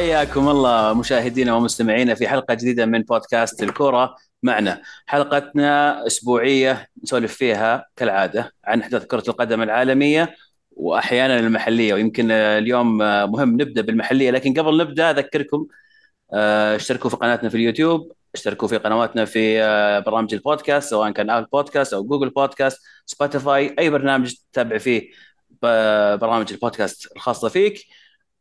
حياكم الله مشاهدينا ومستمعينا في حلقة جديدة من بودكاست الكورة معنا. حلقتنا أسبوعية نسولف فيها كالعادة عن أحداث كرة القدم العالمية وأحيانا المحلية ويمكن اليوم مهم نبدأ بالمحلية لكن قبل نبدأ أذكركم آه، اشتركوا في قناتنا في اليوتيوب اشتركوا في قنواتنا في آه، برامج البودكاست سواء كان آبل بودكاست أو جوجل بودكاست سبوتيفاي أي برنامج تتابع فيه برامج البودكاست الخاصة فيك.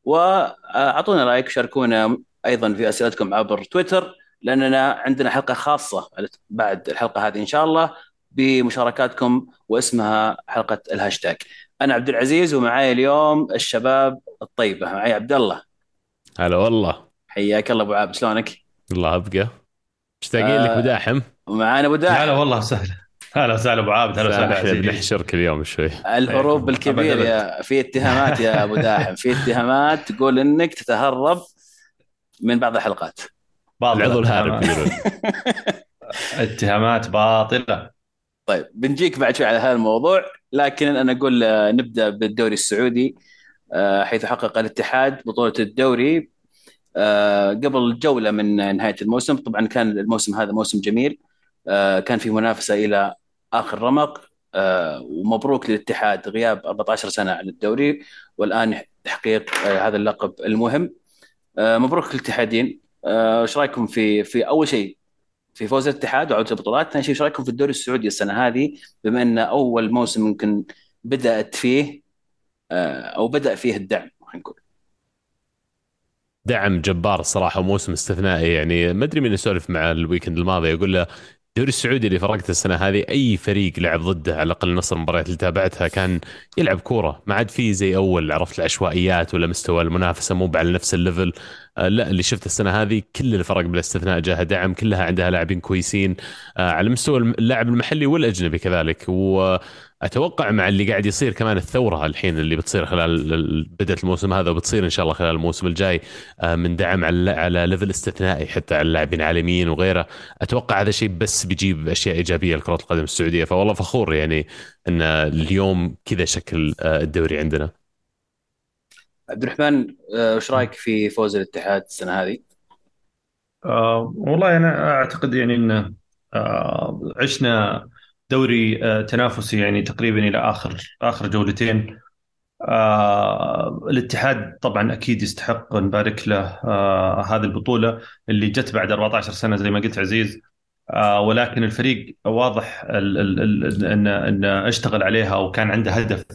وأعطونا رأيك شاركونا أيضا في أسئلتكم عبر تويتر لأننا عندنا حلقة خاصة بعد الحلقة هذه إن شاء الله بمشاركاتكم واسمها حلقة الهاشتاج. أنا عبد العزيز ومعاي اليوم الشباب الطيبة معي عبد الله. هلا والله. حياك الله أبو عابد شلونك؟ الله أبقى. مشتاقين آه لك بداحم ومعانا أبو داحم. هلا والله سهلا هلا وسهلا أبو عابد هلا وسهلا بنحشرك اليوم شوي. الهروب الكبير يا في اتهامات يا أبو داحم. في اتهامات تقول إنك تتهرب من بعض الحلقات. العضو الهارب اتهامات باطلة. طيب بنجيك بعد شوي على هذا الموضوع لكن أنا أقول آه، نبدأ بالدوري السعودي آه، حيث حقق الاتحاد بطولة الدوري آه، قبل جولة من نهاية الموسم. طبعا كان الموسم هذا موسم جميل كان في منافسة إلى آخر رمق ومبروك للاتحاد غياب 14 سنة عن الدوري والآن تحقيق هذا اللقب المهم. مبروك للاتحادين. إيش رأيكم في في أول شيء في فوز الاتحاد وعودة البطولات، ثاني شيء إيش رأيكم في الدوري السعودي السنة هذه؟ بما إن أول موسم ممكن بدأت فيه آه، أو بدأ فيه الدعم خلينا نقول. دعم جبار الصراحه وموسم استثنائي يعني. ما أدري مين يسولف مع الويكند الماضي يقول له الدوري السعودي اللي فرقته السنة هذه أي فريق لعب ضده على الأقل نص المباريات اللي تابعتها كان يلعب كورة. ما عاد في زي أول عرفت العشوائيات ولا مستوى المنافسة مو على نفس ال level. آه، لا اللي شفته السنة هذه كل الفرق بلا استثناء جاها دعم كلها عندها لاعبين كويسين. آه، على مستوى اللاعب المحلي والأجنبي كذلك. واتوقع مع اللي قاعد يصير كمان الثورة الحين اللي بتصير خلال بدات الموسم هذا وبتصير إن شاء الله خلال الموسم الجاي آه، من دعم على على level استثنائي حتى على اللاعبين العالميين وغيره. أتوقع هذا شيء بس بيجيب أشياء إيجابية لكرة القدم السعودية. فوالله فخور يعني إن اليوم كذا شكل الدوري عندنا. عبد الرحمن آه، وش رأيك في فوز الاتحاد السنة هذه؟ آه والله أنا أعتقد يعني إن آه عشنا دوري آه تنافسي يعني تقريبا إلى آخر آخر جولتين. آه الاتحاد طبعا أكيد يستحق نبارك له آه هذه البطولة اللي جت بعد 14 سنة زي ما قلت عزيز. آه ولكن الفريق واضح انه إن اشتغل عليها وكان عنده هدف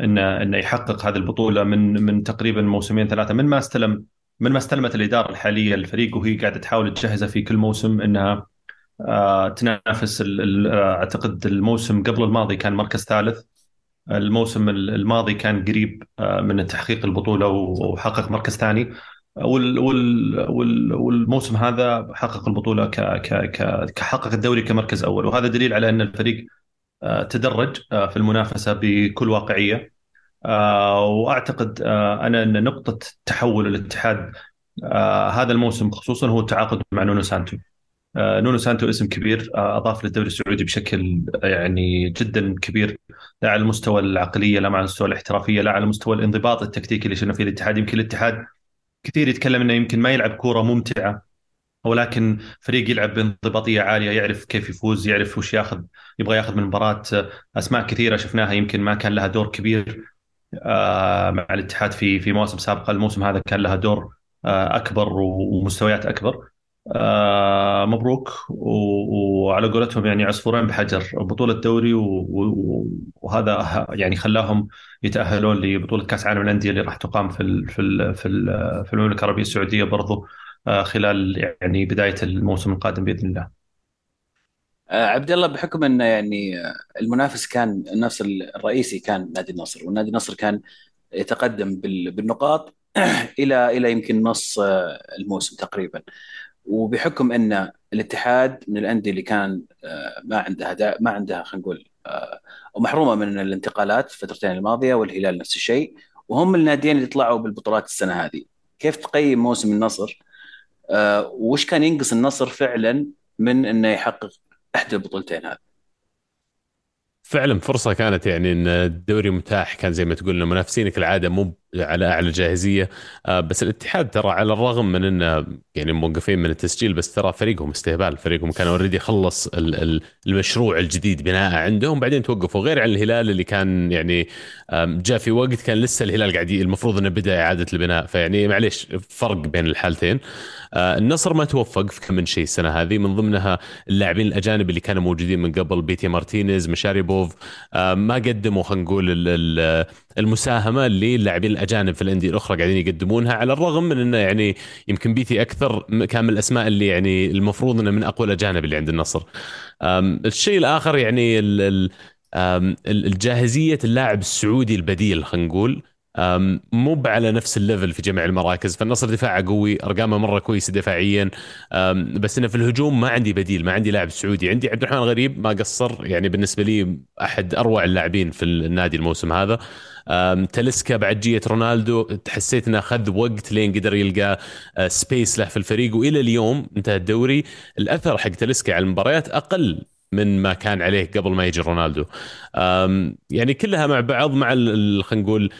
انه انه يحقق هذه البطولة من من تقريبا موسمين ثلاثة. من ما استلم من ما استلمت الإدارة الحالية للفريق وهي قاعدة تحاول تجهزه في كل موسم إنها تنافس آه، أعتقد الموسم قبل الماضي كان مركز ثالث. الموسم الماضي كان قريب آه، من تحقيق البطولة وحقق مركز ثاني. والموسم هذا حقق البطولة كحقق الدوري كمركز أول. وهذا دليل على أن الفريق تدرج في المنافسة بكل واقعية. آه، وأعتقد آه، أنا أن نقطة تحول الاتحاد آه، هذا الموسم خصوصا هو التعاقد مع نونو سانتو. نونو سانتو اسم كبير أضاف للدوري السعودي بشكل يعني جدا كبير لا على المستوى العقلية لا على المستوى الاحترافية لا على مستوى الانضباط التكتيكي اللي شفنا فيه الاتحاد. يمكن الاتحاد كثير يتكلم إنه يمكن ما يلعب كورة ممتعة ولكن فريق يلعب بانضباطية عالية يعرف كيف يفوز يعرف وش ياخذ يبغى ياخذ من مباراة. أسماء كثيرة شفناها يمكن ما كان لها دور كبير آه، مع الاتحاد في في مواسم سابقه الموسم هذا كان لها دور آه، أكبر ومستويات أكبر. آه، مبروك وعلى قولتهم يعني عصفورين بحجر بطولة دوري وهذا يعني خلاهم يتأهلون لبطولة كأس عالم الأندية اللي راح تقام في في في المملكة العربية السعودية برضو خلال يعني بداية الموسم القادم بإذن الله. آه، عبد الله بحكم انه يعني آه، المنافس كان النصر الرئيسي كان نادي النصر والنادي النصر كان يتقدم بالنقاط إلى إلى يمكن نص آه، الموسم تقريبا وبحكم أن الاتحاد من الأندية اللي كان ما عندها ما عندها خلينا نقول ومحرومه من الانتقالات الفترتين الماضية والهلال نفس الشيء وهم الناديين اللي طلعوا بالبطولات السنة هذه. كيف تقيم موسم النصر؟ وش كان ينقص النصر فعلا من إنه يحقق احدى البطولتين هذه؟ فعلا فرصة كانت يعني إن الدوري متاح كان زي ما تقول المنافسين كالعاده مو على أعلى جاهزيه آه، بس الاتحاد ترى على الرغم من إنه يعني موقفين من التسجيل بس ترى فريقهم استهبال. فريقهم كان already خلص المشروع الجديد بناء عندهم. بعدين توقفوا. غير عن الهلال اللي كان يعني جاء في وقت كان لسه الهلال قاعد المفروض إنه بدأ إعادة البناء. فيعني معليش فرق بين الحالتين. آه، النصر ما توفق في كم من شيء السنة هذه. من ضمنها اللاعبين الأجانب اللي كانوا موجودين من قبل بيتي مارتينيز ماشاريبوف آه، ما قدموا خلينا نقول المساهمة اللي اللاعبين الأجانب في الأندية الأخرى قاعدين يقدمونها على الرغم من إنه يعني يمكن بيتي أكثر كان من الأسماء اللي يعني المفروض إنه من أقوى الأجانب اللي عند النصر. الشيء الآخر يعني الجاهزية اللاعب السعودي البديل خلينا نقول. مو على نفس الليفل في جميع المراكز. فالنصر دفاعه قوي أرقامه مرة كويسة دفاعيا. بس إنه في الهجوم ما عندي بديل ما عندي لاعب سعودي. عندي عبد الرحمن غريب ما قصر يعني بالنسبة لي أحد أروع اللاعبين في النادي الموسم هذا. تلسكا بعد جية رونالدو حسيت إنه أخذ وقت لين قدر يلقى سبيس له في الفريق. وإلى اليوم انتهى الدوري الأثر حق تلسكا على المباريات أقل من ما كان عليه قبل ما يجي رونالدو. يعني كلها مع بعض مع خلينا نقول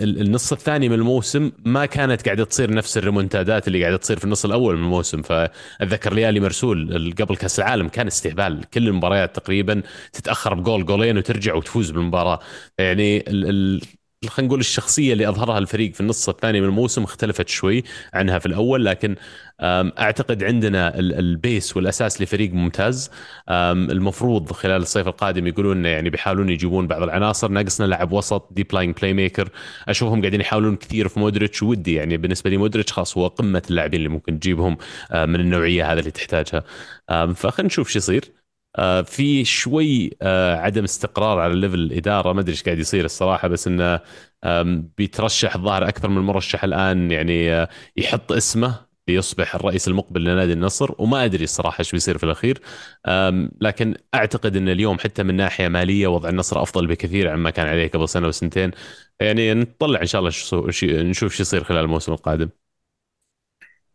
النص الثاني من الموسم ما كانت قاعدة تصير نفس الريمونتادات اللي قاعدة تصير في النص الأول من الموسم. فأتذكر ليالي مرسول قبل كأس العالم كان استهبال. كل المباريات تقريبا تتأخر بجول جولين وترجع وتفوز بالمباراة. يعني خلينا نقول الشخصية اللي أظهرها الفريق في النص الثاني من الموسم اختلفت شوي عنها في الأول لكن أعتقد عندنا ال base والأساس لفريق ممتاز. المفروض خلال الصيف القادم يقولون يعني بيحاولون يجيبون بعض العناصر. ناقصنا لاعب وسط deep lying playmaker أشوفهم قاعدين يحاولون كثير في مودريتش ودي يعني بالنسبة لي مودريتش خلاص هو قمة اللاعبين اللي ممكن تجيبهم من النوعية هذا اللي تحتاجها. فخلينا نشوف شو يصير. آه، في شوي آه، عدم استقرار على ليفل الإدارة. ما أدري إيش قاعد يصير الصراحة بس إنه بيترشح الظاهر أكثر من مرشح الآن يعني آه، يحط اسمه ليصبح الرئيس المقبل لنادي النصر. وما أدري الصراحة إيش بيصير في الأخير. لكن أعتقد إن اليوم حتى من ناحية مالية وضع النصر أفضل بكثير عما كان عليه قبل سنة وسنتين. يعني نطلع إن شاء الله نشوف شو يصير خلال الموسم القادم.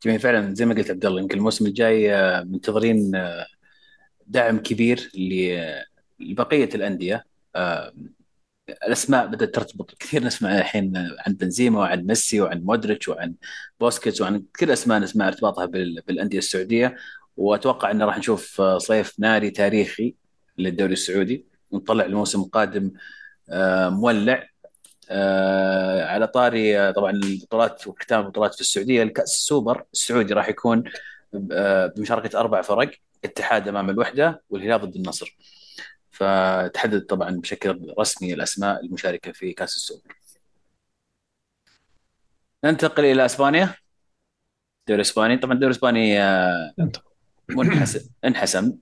جميل فعلا زي ما قلت عبد الله يمكن الموسم الجاي منتظرين دعم كبير لبقية الأندية. آه، الأسماء بدأت ترتبط كثير. نسمع الحين عن بنزيما وعن ميسي وعن مودريتش وعن بوسكيتس وعن كل أسماء نسمع ارتباطها بالأندية السعودية. وأتوقع إنه راح نشوف صيف ناري تاريخي للدوري السعودي. ونطلع الموسم القادم آه، مولع. آه، على طاري طبعا البطولات وختام البطولات في السعودية. الكأس السوبر السعودي راح يكون بمشاركة أربع فرق. اتحاد أمام الوحدة والهلال ضد النصر. فتحدد طبعا بشكل رسمي الأسماء المشاركة في كأس السوبر. ننتقل إلى إسبانيا. الدوري الاسباني طبعا الدوري الاسباني آه، منحسم انحسم.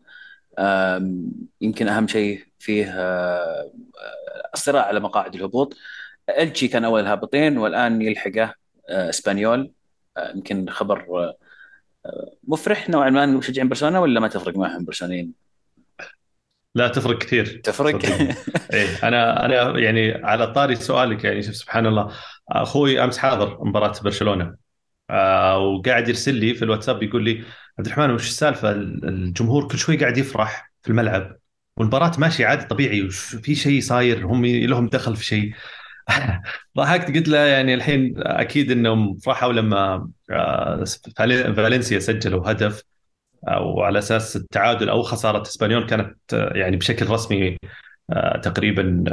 يمكن أهم شيء فيه آه، الصراع على مقاعد الهبوط. إلتشي كان أول الهابطين والآن يلحقه آه، إسبانيول. يمكن خبر مفرح نوعا ما مشجعين برشلونة ولا ما تفرق معهم برشلونيين؟ لا تفرق كثير. تفرق؟ إيه أنا أنا يعني على طاري سؤالك يعني شوف سبحان الله. أخوي أمس حاضر مباراة برشلونة. آه وقاعد يرسل لي في الواتساب يقول لي عبد الرحمن وش السالفة؟ الجمهور كل شوي قاعد يفرح في الملعب والمباراة ماشية عادي طبيعي وفي شيء صاير؟ هم لهم دخل في شيء. ضحكت. قلت له يعني الحين أكيد إنهم فرحوا لما آه، فالنسيا سجلوا هدف وعلى أساس التعادل أو خسارة إسبانيول كانت آه، يعني بشكل رسمي آه، تقريبا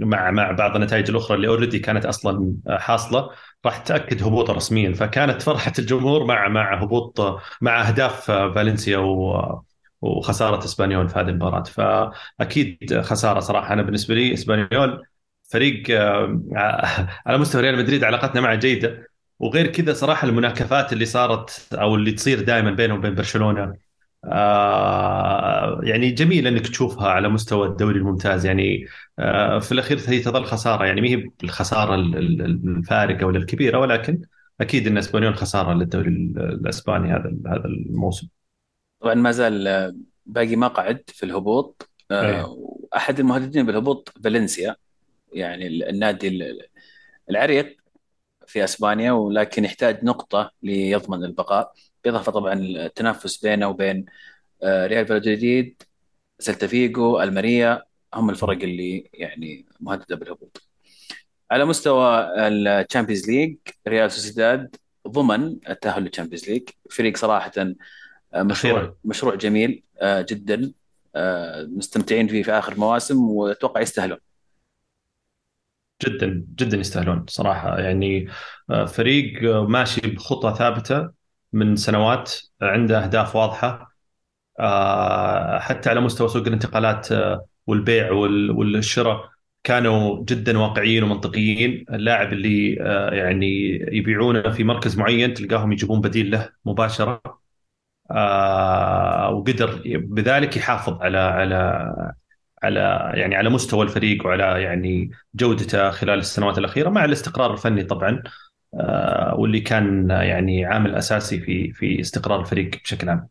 مع مع بعض النتائج الأخرى اللي already كانت أصلا حاصلة. راح تأكد هبوطه رسميا. فكانت فرحة الجمهور مع مع هبوط مع أهداف فالنسيا وخسارة إسبانيول في هذه المباراة. فأكيد خسارة صراحة. أنا بالنسبة لي إسبانيول فريق آه، على مستوى ريال مدريد علاقتنا معه جيدة. وغير كذا صراحة المناكفات اللي صارت أو اللي تصير دائما بينهم وبين برشلونة آه يعني جميل إنك تشوفها على مستوى الدوري الممتاز. يعني آه في الأخير هي تظل خسارة. يعني ما هي بالخساره الفارقة ولا الكبيرة ولكن أكيد إن إسبانيول خسارة للدوري الإسباني هذا هذا الموسم. طبعا ما زال باقي مقعد في الهبوط. آه أحد المهددين بالهبوط فالنسيا. يعني النادي العريق في أسبانيا ولكن يحتاج نقطة ليضمن البقاء بالاضافه طبعا التنافس بينه وبين آه، ريال فالادوليد سلتا فيجو ألميريا هم الفرق اللي يعني مهددة بالهبوط. على مستوى ال Champions League ريال سوسيداد ضمن التأهل لل Champions League فريق صراحة آه، مشروع. مشروع جميل آه، جدا مستمتعين فيه في آخر مواسم وأتوقع يستاهلون. جدا جدا يستاهلون صراحة. يعني آه، فريق آه، ماشي بخطة ثابتة من سنوات آه، عنده أهداف واضحة حتى على مستوى سوق الانتقالات والبيع وال- والشراء كانوا جدا واقعيين ومنطقيين. اللاعب اللي يعني يبيعونه في مركز معين تلقاهم يجيبون بديل له مباشرة وقدر بذلك يحافظ على على على يعني على مستوى الفريق وعلى يعني جودته خلال السنوات الأخيرة مع الاستقرار الفني طبعا آه، واللي كان يعني عامل أساسي في في استقرار الفريق بشكل عام.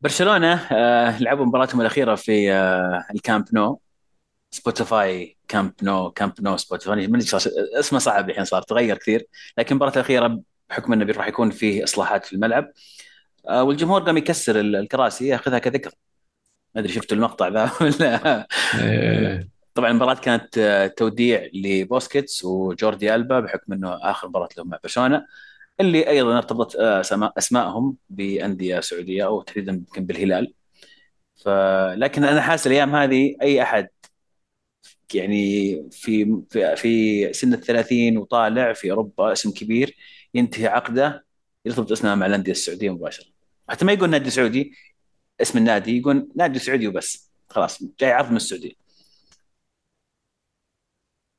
برشلونة آه، لعبوا مباراتهم الأخيرة في آه، الكامب نو سبوتيفاي كامب نو كامب نو سبوتيفاي من اسمه صعب الحين صار تغير كثير لكن المباراه الأخيرة بحكم إنه راح يكون فيه إصلاحات في الملعب والجمهور قام يكسر ال- الكراسي ياخذها كذكرى. ما أدري شفتوا المقطع ذا ولا إيه، طبعا المباراة كانت آه، توديع لبوسكيتس وجوردي ألبا بحكم إنه آخر مباراة لهم مع برشلونة اللي أيضا ارتبطت آه، سما- اسمائهم بأندية سعودية أو تحديدا يمكن بالهلال. ف لكن أنا حاسس الأيام هذه أي أحد يعني في في في سن الثلاثين وطالع في أوروبا اسم كبير ينتهي عقده يرتبط اسمه مع الأندية السعودية مباشرة. حتى ما يقول نادي سعودي اسم النادي يقول نادي سعودي وبس. خلاص جاي عرض من السعودية.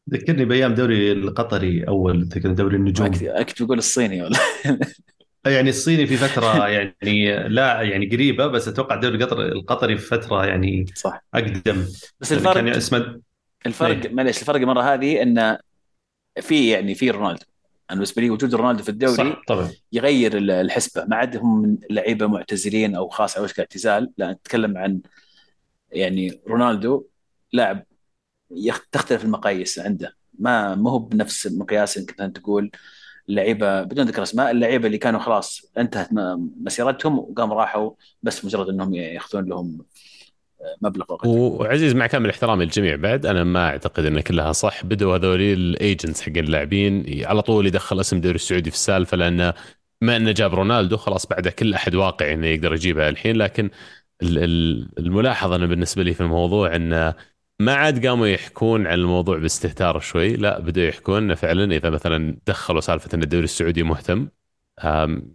ذكرني بأيام دوري القطري ذكر دوري النجوم. كنت بقول الصيني والله يعني الصيني في فترة يعني لا يعني قريبة بس أتوقع الدوري القطري القطري في فترة يعني صح. أقدم. بس يعني الفرق كان اسمه الفرق إيه. معليش الفرق المرة هذه انه في يعني في رونالدو. أنا بالنسبة لي وجود رونالدو في الدوري صح طبعا. يغير ال- الحسبة. ما عاد هم من لعيبة معتزلين أو خاص على وشك اعتزال لا نتكلم عن يعني رونالدو لاعب تختلف المقاييس عنده. ما ما هو بنفس المقياس يمكن أن تقول اللعيبه بدون ذكر أسماء اللعيبة اللي كانوا خلاص انتهت مسيرتهم وقام راحوا بس مجرد إنهم يأخذون لهم مبلغ وقت وعزيز مع كامل احترامي للجميع بعد أنا ما أعتقد إن كلها صح. بدوا هذول الايجنتس حق اللاعبين على طول يدخل اسم الدوري السعودي في السالفة لأنه ما إنه جاب رونالدو خلاص بعده كل أحد واقعي إنه يقدر يجيبها الحين. لكن ال- ال- الملاحظة أنا بالنسبة لي في الموضوع انه ما عاد قاموا يحكون عن الموضوع باستهتار شوي. لا بدوا يحكون إنه فعلا إذا مثلا دخلوا سالفة إن الدوري السعودي مهتم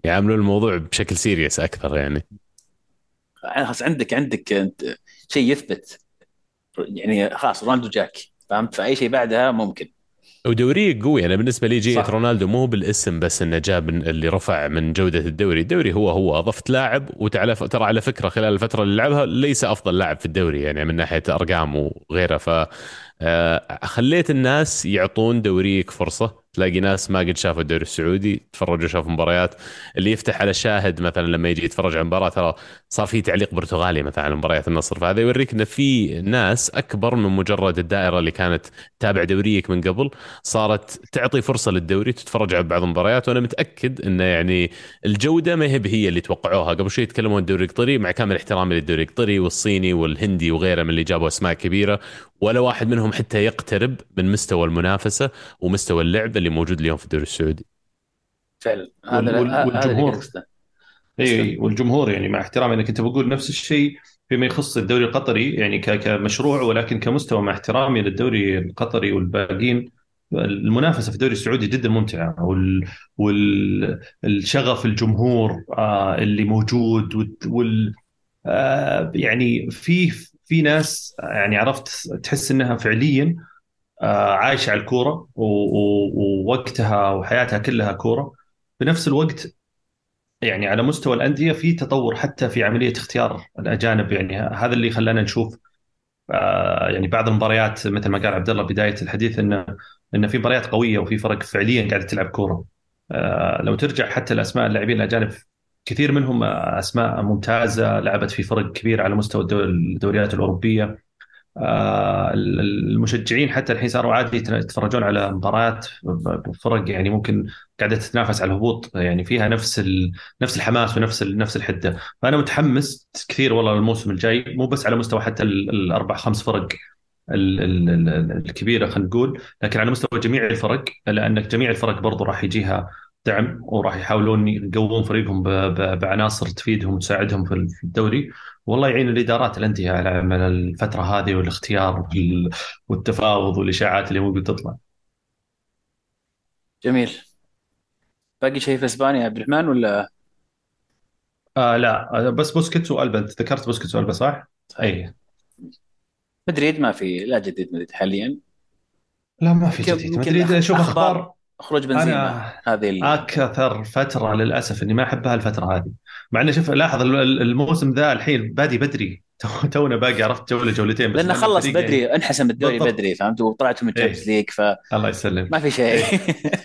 يعاملون الموضوع بشكل serious أكثر يعني. خلاص عندك عندك أنت شيء يثبت. يعني خلاص رونالدو جاك فهمت فأي شيء بعدها ممكن. ودوريه قوي. أنا بالنسبة لي جيت. رونالدو مو بالاسم بس إنه جاب اللي رفع من جودة الدوري، الدوري هو هو أضفت لاعب وتعالى ترى على فكرة خلال الفترة اللي لعبها ليس أفضل لاعب في الدوري يعني من ناحية أرقام وغيرها ف آه، خليت الناس يعطون دوريك فرصة. تلاقي ناس ما قد شافوا الدوري السعودي تفرجوا شافوا مباريات. اللي يفتح على شاهد مثلا لما يجي يتفرج على مباراة ترى صار في تعليق برتغالي مثلا على مباريات النصر. فهذا يوريك إن في ناس أكبر من مجرد الدائرة اللي كانت تابع دوريك من قبل صارت تعطي فرصة للدوري تتفرج على بعض المباريات. وأنا متأكد انه يعني الجودة ما هي هي اللي توقعوها. قبل شوي يتكلمون الدوري القطري مع كامل احترامي للدوري القطري والصيني والهندي وغيره من اللي جابوا أسماء كبيرة ولا واحد منهم حتى يقترب من مستوى المنافسة ومستوى اللعب اللي موجود اليوم في الدوري السعودي فعلا وال- هذا وال- والجمهور. كنت. إي والجمهور يعني مع احترامي انك انت بقول نفس الشيء فيما يخص الدوري القطري يعني ك- كمشروع ولكن كمستوى مع احترامي للدوري القطري والباقيين المنافسة في الدوري السعودي جدا ممتعة وال والشغف الجمهور آه اللي موجود وال- وال آه يعني في في ناس يعني عرفت تحس إنها فعليا عايشة على الكورة ووقتها وحياتها كلها كورة. بنفس الوقت يعني على مستوى الأندية في تطور حتى في عملية اختيار الأجانب. يعني هذا اللي خلانا نشوف آه، يعني بعض المباريات مثل ما قال عبد الله بداية الحديث انه انه في مباريات قوية وفي فرق فعليا قاعدة تلعب كورة. آه، لو ترجع حتى الاسماء اللاعبين الأجانب كثير منهم أسماء ممتازة لعبت في فرق كبيره على مستوى الدو- الدوريات الأوروبية. آه، المشجعين حتى الحين صاروا عادي يتفرجون على مباريات بفرق يعني ممكن قاعدة تتنافس على الهبوط يعني فيها نفس. نفس الحماس ونفس. نفس الحدة فأنا متحمس كثير والله الموسم الجاي مو بس على مستوى حتى ال- الأربع خمس فرق الكبيرة خلينا نقول لكن على مستوى جميع الفرق لأن جميع الفرق برضو راح يجيها دعم وراح يحاولون يقوون فريقهم بعناصر تفيدهم وتساعدهم في الدوري والله يعين الإدارات الأندية على الفترة هذه والاختيار والتفاوض والإشاعات اللي ممكن تطلع. جميل. باقي شيء في إسبانيا عبد الرحمن ولا؟ آه لا بس بوسكيتس وألبا أنت ذكرت بوسكيتس وألبا صح؟ اي مدريد ما في لا جديد مدريد حاليا لا ما في جديد مدريد شوف أخبار خروج بنزيما هذه ال... أكثر فترة للأسف إني ما أحبها الفترة هذه. مع انه شوف لاحظ الموسم ذا الحين بادي بدري. تونا باقي عرفت جولة جولتين بس لأنه خلص بدري يعني... انحسم الدوري بالضبط. بدري فهمت؟ وطلعتوا من ال Champions League ف الله يسلمك. ما في شيء.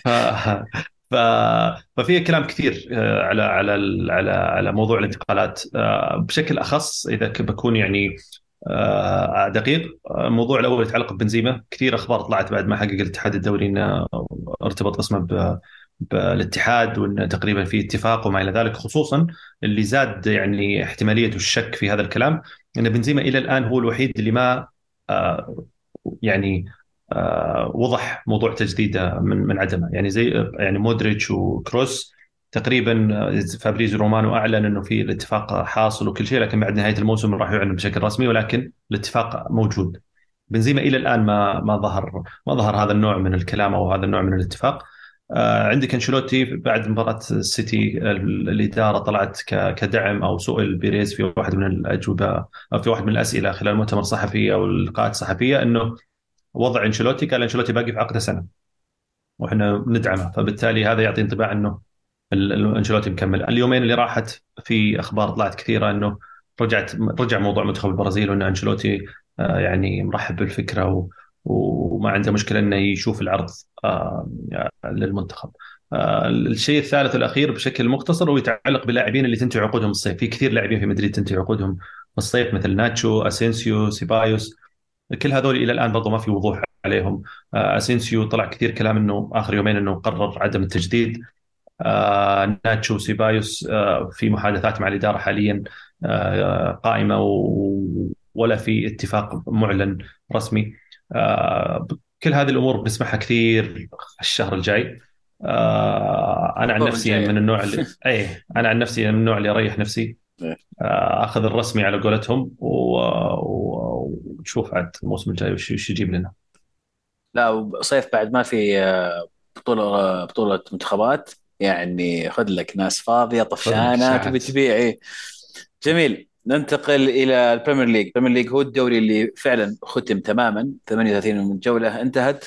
ف... ف... ففي كلام كثير آه، على على على على موضوع الانتقالات. آه، بشكل أخص إذا بكون يعني دقيق. الموضوع الأول يتعلق ببنزيما. كثير أخبار طلعت بعد ما حقق الاتحاد الدولي إنه ارتبط اسمه بالاتحاد وإن تقريبا في اتفاق وما إلى ذلك خصوصا اللي زاد يعني احتمالية الشك في هذا الكلام إن بنزيما إلى الآن هو الوحيد اللي ما يعني وضح موضوع تجديده من من عدمه. يعني زي يعني مودريتش وكروس تقريبا فابريزو رومانو أعلن إنه في الاتفاق حاصل وكل شيء لكن بعد نهاية الموسم راح يعلن بشكل رسمي ولكن الاتفاق موجود. بنزيما إلى الآن ما ما ظهر ما ظهر هذا النوع من الكلام أو هذا النوع من الاتفاق. آه عندك أنشيلوتي بعد مباراة السيتي الإدارة طلعت كدعم أو سئل بيريز في واحد من الأجوبة أو في واحد من الأسئلة خلال مؤتمر صحفي أو اللقاءات الصحفيه إنه وضع أنشيلوتي قال أنشيلوتي باقي في عقده سنة وإحنا ندعمه. فبالتالي هذا يعطي انطباع إنه أنشيلوتي مكمل. اليومين اللي راحت في أخبار طلعت كثيرة إنه رجعت رجع موضوع منتخب البرازيل وإن أنشيلوتي آه، يعني مرحب بالفكرة وما عنده مشكلة إنه يشوف العرض آه، للمنتخب. آه، الشيء الثالث والاخير بشكل مختصر هو يتعلق باللاعبين اللي تنتهي عقودهم الصيف، في كثير لاعبين في مدريد تنتهي عقودهم الصيف مثل ناتشو، أسينسيو، سيبايوس. كل هذول إلى الآن برضو ما في وضوح عليهم. أسينسيو طلع كثير كلام إنه آخر يومين إنه قرر عدم التجديد. ناتشو سيبايوس آه في محادثات مع الإدارة حاليا آه قائمة ولا في اتفاق معلن رسمي. آه كل هذه الأمور بنسمعها كثير الشهر الجاي. آه أنا عن نفسي من النوع اللي اي أنا عن نفسي من النوع اللي اريح نفسي. إيه. آه أخذ الرسمي على قولتهم ونشوف عاد الموسم الجاي وش يجيب لنا. لا صيف بعد ما في آه، بطولة بطولة منتخبات. يعني خذ لك ناس فاضية طفشانة تبي تبيع إيه. جميل. ننتقل إلى البريمير ليج. البريمير ليج هو الدوري اللي فعلا ختم تماما من 38 جولة. انتهت.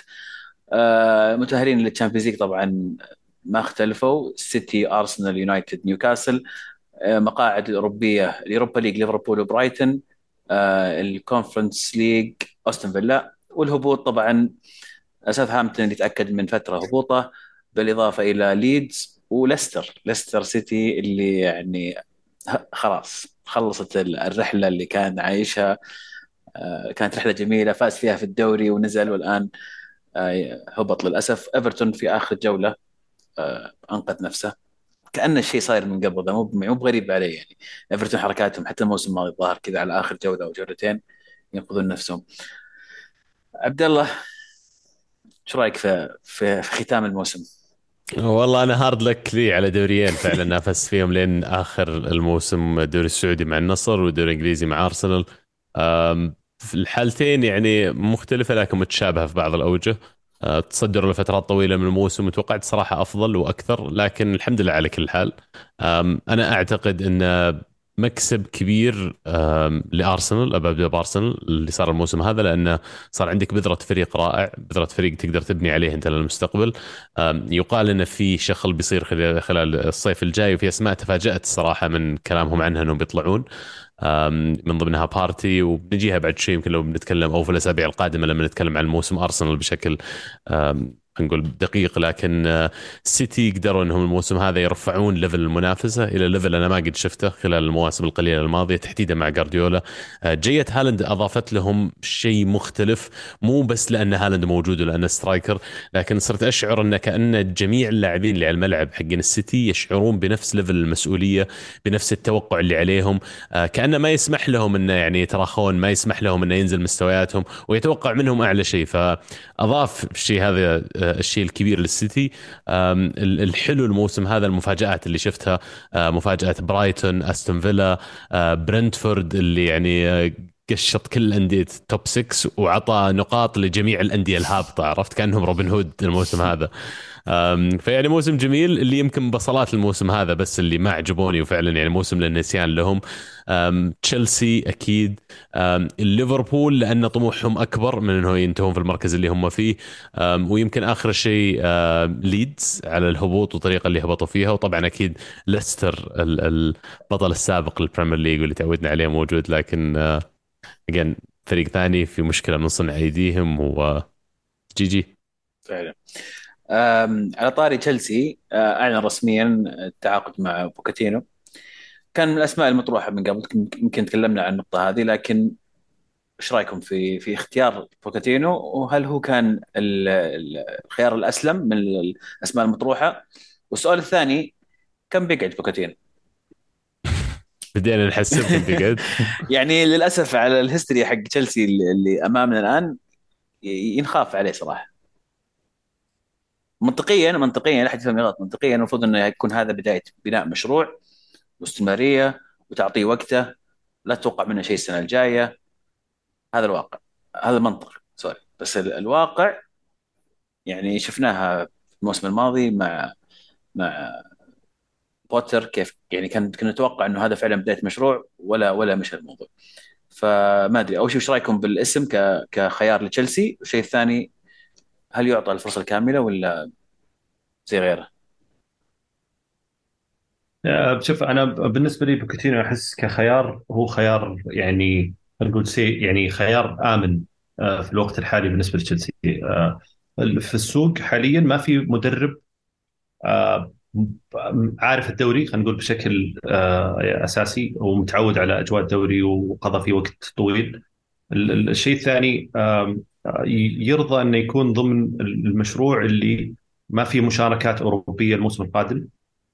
آه متأهلين لل Champions League طبعا ما اختلفوا. سيتي أرسنال يونايتد نيوكاسل. آه مقاعد الاوروبيه اليوروبا ليج ليفربول وبرايتون آه الكونفرنس ليج أستون فيلا. والهبوط طبعا ساوثهامبتون اللي تأكد من فترة هبوطه. بالإضافة إلى ليدز وليستر. ليستر سيتي اللي يعني خلاص خلصت الرحلة اللي كان عايشها. آه، كانت رحلة جميلة فاز فيها في الدوري ونزل والآن آه، هبط للأسف. إيفرتون في آخر جولة آه، أنقذ نفسه. كأن الشيء صاير من قبل مو مو بغريب عليه يعني. إيفرتون حركاتهم حتى الموسم الماضي الظاهر كذا على آخر جولة أو جولتين ينقذون نفسهم. عبد الله إيش رأيك في في ختام الموسم؟ والله أنا هارد لك لي على دوريين فعلا نافست فيهم لين آخر الموسم الدوري السعودي مع النصر والدوري الانجليزي مع أرسنال. في الحالتين يعني مختلفة لكن متشابهة في بعض الأوجه. أه، تصدروا لفترات طويلة من الموسم وتوقعت صراحة أفضل وأكثر لكن الحمد لله على كل حال. أنا أعتقد إن مكسب كبير لأرسنال ابدا بارسنال اللي صار الموسم هذا لأنه صار عندك بذرة فريق رائع بذرة فريق تقدر تبني عليه أنت للمستقبل. يقال إنه في شغل بيصير خلال الصيف الجاي وفي أسماء تفاجأت الصراحه من كلامهم عنها إنهم بيطلعون. من ضمنها بارتي وبنجيها بعد شيء يمكن لو بنتكلم أو في الأسابيع القادمة لما نتكلم عن موسم أرسنال بشكل نقول دقيق لكن سيتي قدروا إنهم الموسم هذا يرفعون level المنافسة إلى level أنا ما قد شفته خلال المواسم القليلة الماضية تحديدا مع جارديولا جية هالاند أضافت لهم شيء مختلف مو بس لأن هالاند موجود ولأن striker لكن صرت أشعر إن كأن جميع اللاعبين اللي على الملعب حقين السيتي يشعرون بنفس level المسؤولية بنفس التوقع اللي عليهم. كانه ما يسمح لهم إنه يعني يتراخون ما يسمح لهم إنه ينزل مستوياتهم ويتوقع منهم أعلى شيء. فاضاف الشيء هذا الشيء الكبير للسيتي. الحلو الموسم هذا المفاجآت اللي شفتها مفاجأة برايتون أستون فيلا برنتفورد اللي يعني قشط كل أندية top 6 وعطى نقاط لجميع الأندية الهابطة عرفت؟ كأنهم روبن هود الموسم هذا. فيعني موسم جميل اللي يمكن بصلات الموسم هذا بس اللي ما عجبوني وفعلا يعني موسم للنسيان لهم. تشيلسي أكيد. ليفربول لأن طموحهم أكبر من انه ينتهون في المركز اللي هم فيه. ويمكن آخر شيء ليدز على الهبوط والطريقة اللي هبطوا فيها. وطبعا أكيد ليستر البطل السابق للبريمير ليج واللي تعودنا عليه موجود لكن again فريق ثاني في مشكلة من صنع ايديهم و جي جي. فعلا. على طاري تشيلسي آه، أعلن رسميا التعاقد مع بوكيتينو. كان من الأسماء المطروحة من قبل يمكن تكلمنا عن النقطة هذه لكن إيش رأيكم في في اختيار بوكيتينو؟ وهل هو كان الخيار الأسلم من الأسماء المطروحة؟ والسؤال الثاني كم بيقعد بوكاتينو؟ بدينا نحسب بيقعد يعني للأسف على ال history حق تشيلسي اللي أمامنا الآن ينخاف عليه صراحة. منطقيا منطقيا لا أحد يفهم غلط. منطقيا المفروض إنه يكون هذا بداية بناء مشروع واستمرارية وتعطيه وقته. لا تتوقع منه شيء السنة الجاية. هذا الواقع. هذا المنطق sorry بس الواقع يعني شفناها في الموسم الماضي مع مع بوتر كيف يعني كان كنا نتوقع إنه هذا فعلا بداية مشروع ولا ولا مشى الموضوع فما أدري أول شيء وش رأيكم بالاسم كخيار لتشيلسي؟ والشيء الثاني هل يعطى الفرصة الكاملة ولا زي غيره؟ شوف أنا بالنسبة لي بوكيتينو أحس كخيار هو خيار يعني نقول safe يعني خيار آمن آه، في الوقت الحالي بالنسبة لتشيلسي. آه، في السوق حاليا ما في مدرب آه، عارف الدوري خلينا نقول بشكل أساسي ومتعود على أجواء الدوري وقضى فيه وقت طويل. الشيء الثاني يرضى انه يكون ضمن المشروع اللي ما في مشاركات أوروبية الموسم القادم.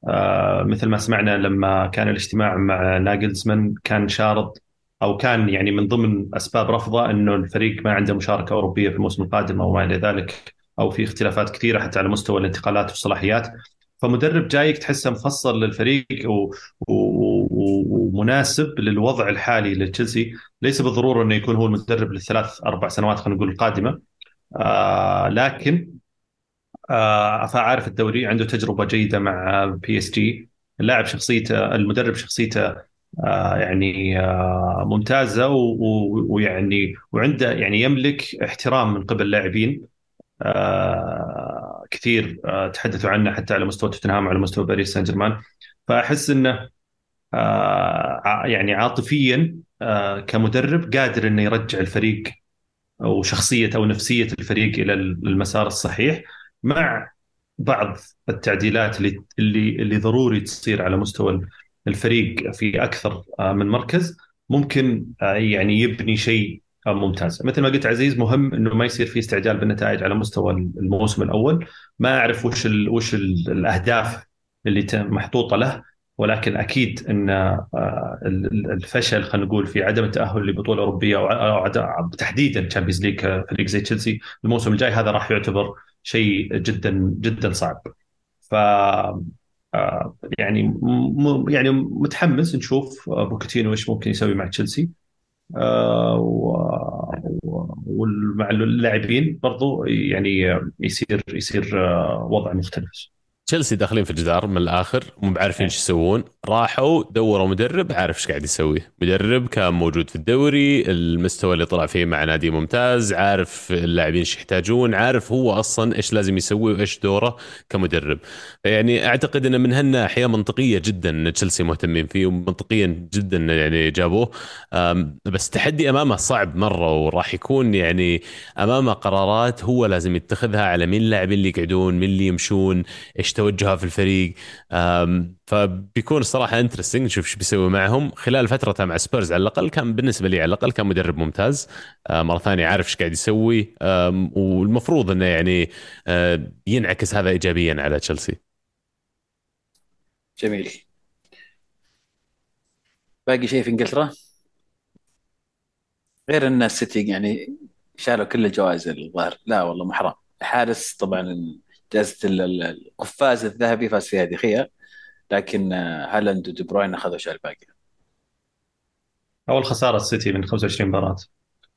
آه، مثل ما سمعنا لما كان الاجتماع مع ناجلزمان كان شارط أو كان يعني من ضمن أسباب رفضه انه الفريق ما عنده مشاركة أوروبية في الموسم القادم أو ما إلى ذلك أو في اختلافات كثيرة حتى على مستوى الانتقالات والصلاحيات. فمدرب جايك تحسه مفصل للفريق و... ومناسب للوضع الحالي لتشيلسي. ليس بالضرورة إنه يكون هو المدرب للثلاث أربع سنوات خلينا نقول القادمة. آه لكن آه فعارف الدوري عنده تجربة جيدة مع بي اس جي اللاعب شخصيته المدرب شخصيته آه يعني آه ممتازة ويعني وعنده يعني يملك احترام من قبل اللاعبين آه كثير آه تحدثوا عنه حتى على مستوى توتنهام وعلى مستوى باريس سان جيرمان فأحس إنه آه يعني عاطفيا آه كمدرب قادر إنه يرجع الفريق أو شخصيه أو نفسية الفريق إلى المسار الصحيح مع بعض التعديلات اللي اللي اللي ضروري تصير على مستوى الفريق في أكثر من مركز. ممكن يعني يبني شيء آه، ممتاز مثل ما قلت عزيز مهم إنه ما يصير في استعجال بالنتائج على مستوى الموسم الأول. ما أعرف وش ال وش ال الأهداف اللي محطوطة له ولكن أكيد إن الفشل خلينا نقول في عدم التأهل لبطولة أوروبية أو تحديدا Champions League فريق زي تشيلسي الموسم الجاي هذا راح يعتبر شيء جدا جدا صعب. ف آه، يعني. يعني متحمس نشوف بوكيتينو إيش ممكن يسوي مع تشيلسي آه، ومع اللاعبين برضو يعني يصير يصير آه، وضع مختلف. تشيلسي داخلين في الجدار من الآخر مو بعارفين إيش يسوون. راحوا دوروا مدرب عارف إيش قاعد يسوي. مدرب كان موجود في الدوري المستوى اللي طلع فيه مع نادي ممتاز عارف اللاعبين إيش يحتاجون عارف هو أصلا إيش لازم يسوي وإيش دوره كمدرب. يعني أعتقد إنه من هالناحية منطقية جدا إن تشيلسي مهتمين فيه ومنطقيا جدا يعني جابوه. بس تحدي أمامه صعب مرة وراح يكون يعني أمامه قرارات هو لازم يتخذها على مين اللاعبين اللي يقعدون مين اللي يمشون إيش توجهها في الفريق. فبيكون الصراحة interesting نشوف إيش بيسوي معهم. خلال فترته مع سبيرز على الأقل كان بالنسبة لي على الأقل كان مدرب ممتاز. آه، مرة ثانية عارف إيش قاعد يسوي. والمفروض إنه يعني آه، ينعكس هذا ايجابيا على تشيلسي جميل. باقي شيء في إنجلترا؟ غير إن السيتي يعني شالوا كل الجوائز الظاهر. لا والله محرز. حارس طبعا جائزه القفاز الذهبي فاز فيها دي خيا لكن آه، هالاند ودي بروين أخذوا شيء الباقي. أول خسارة السيتي من 25 مباراة.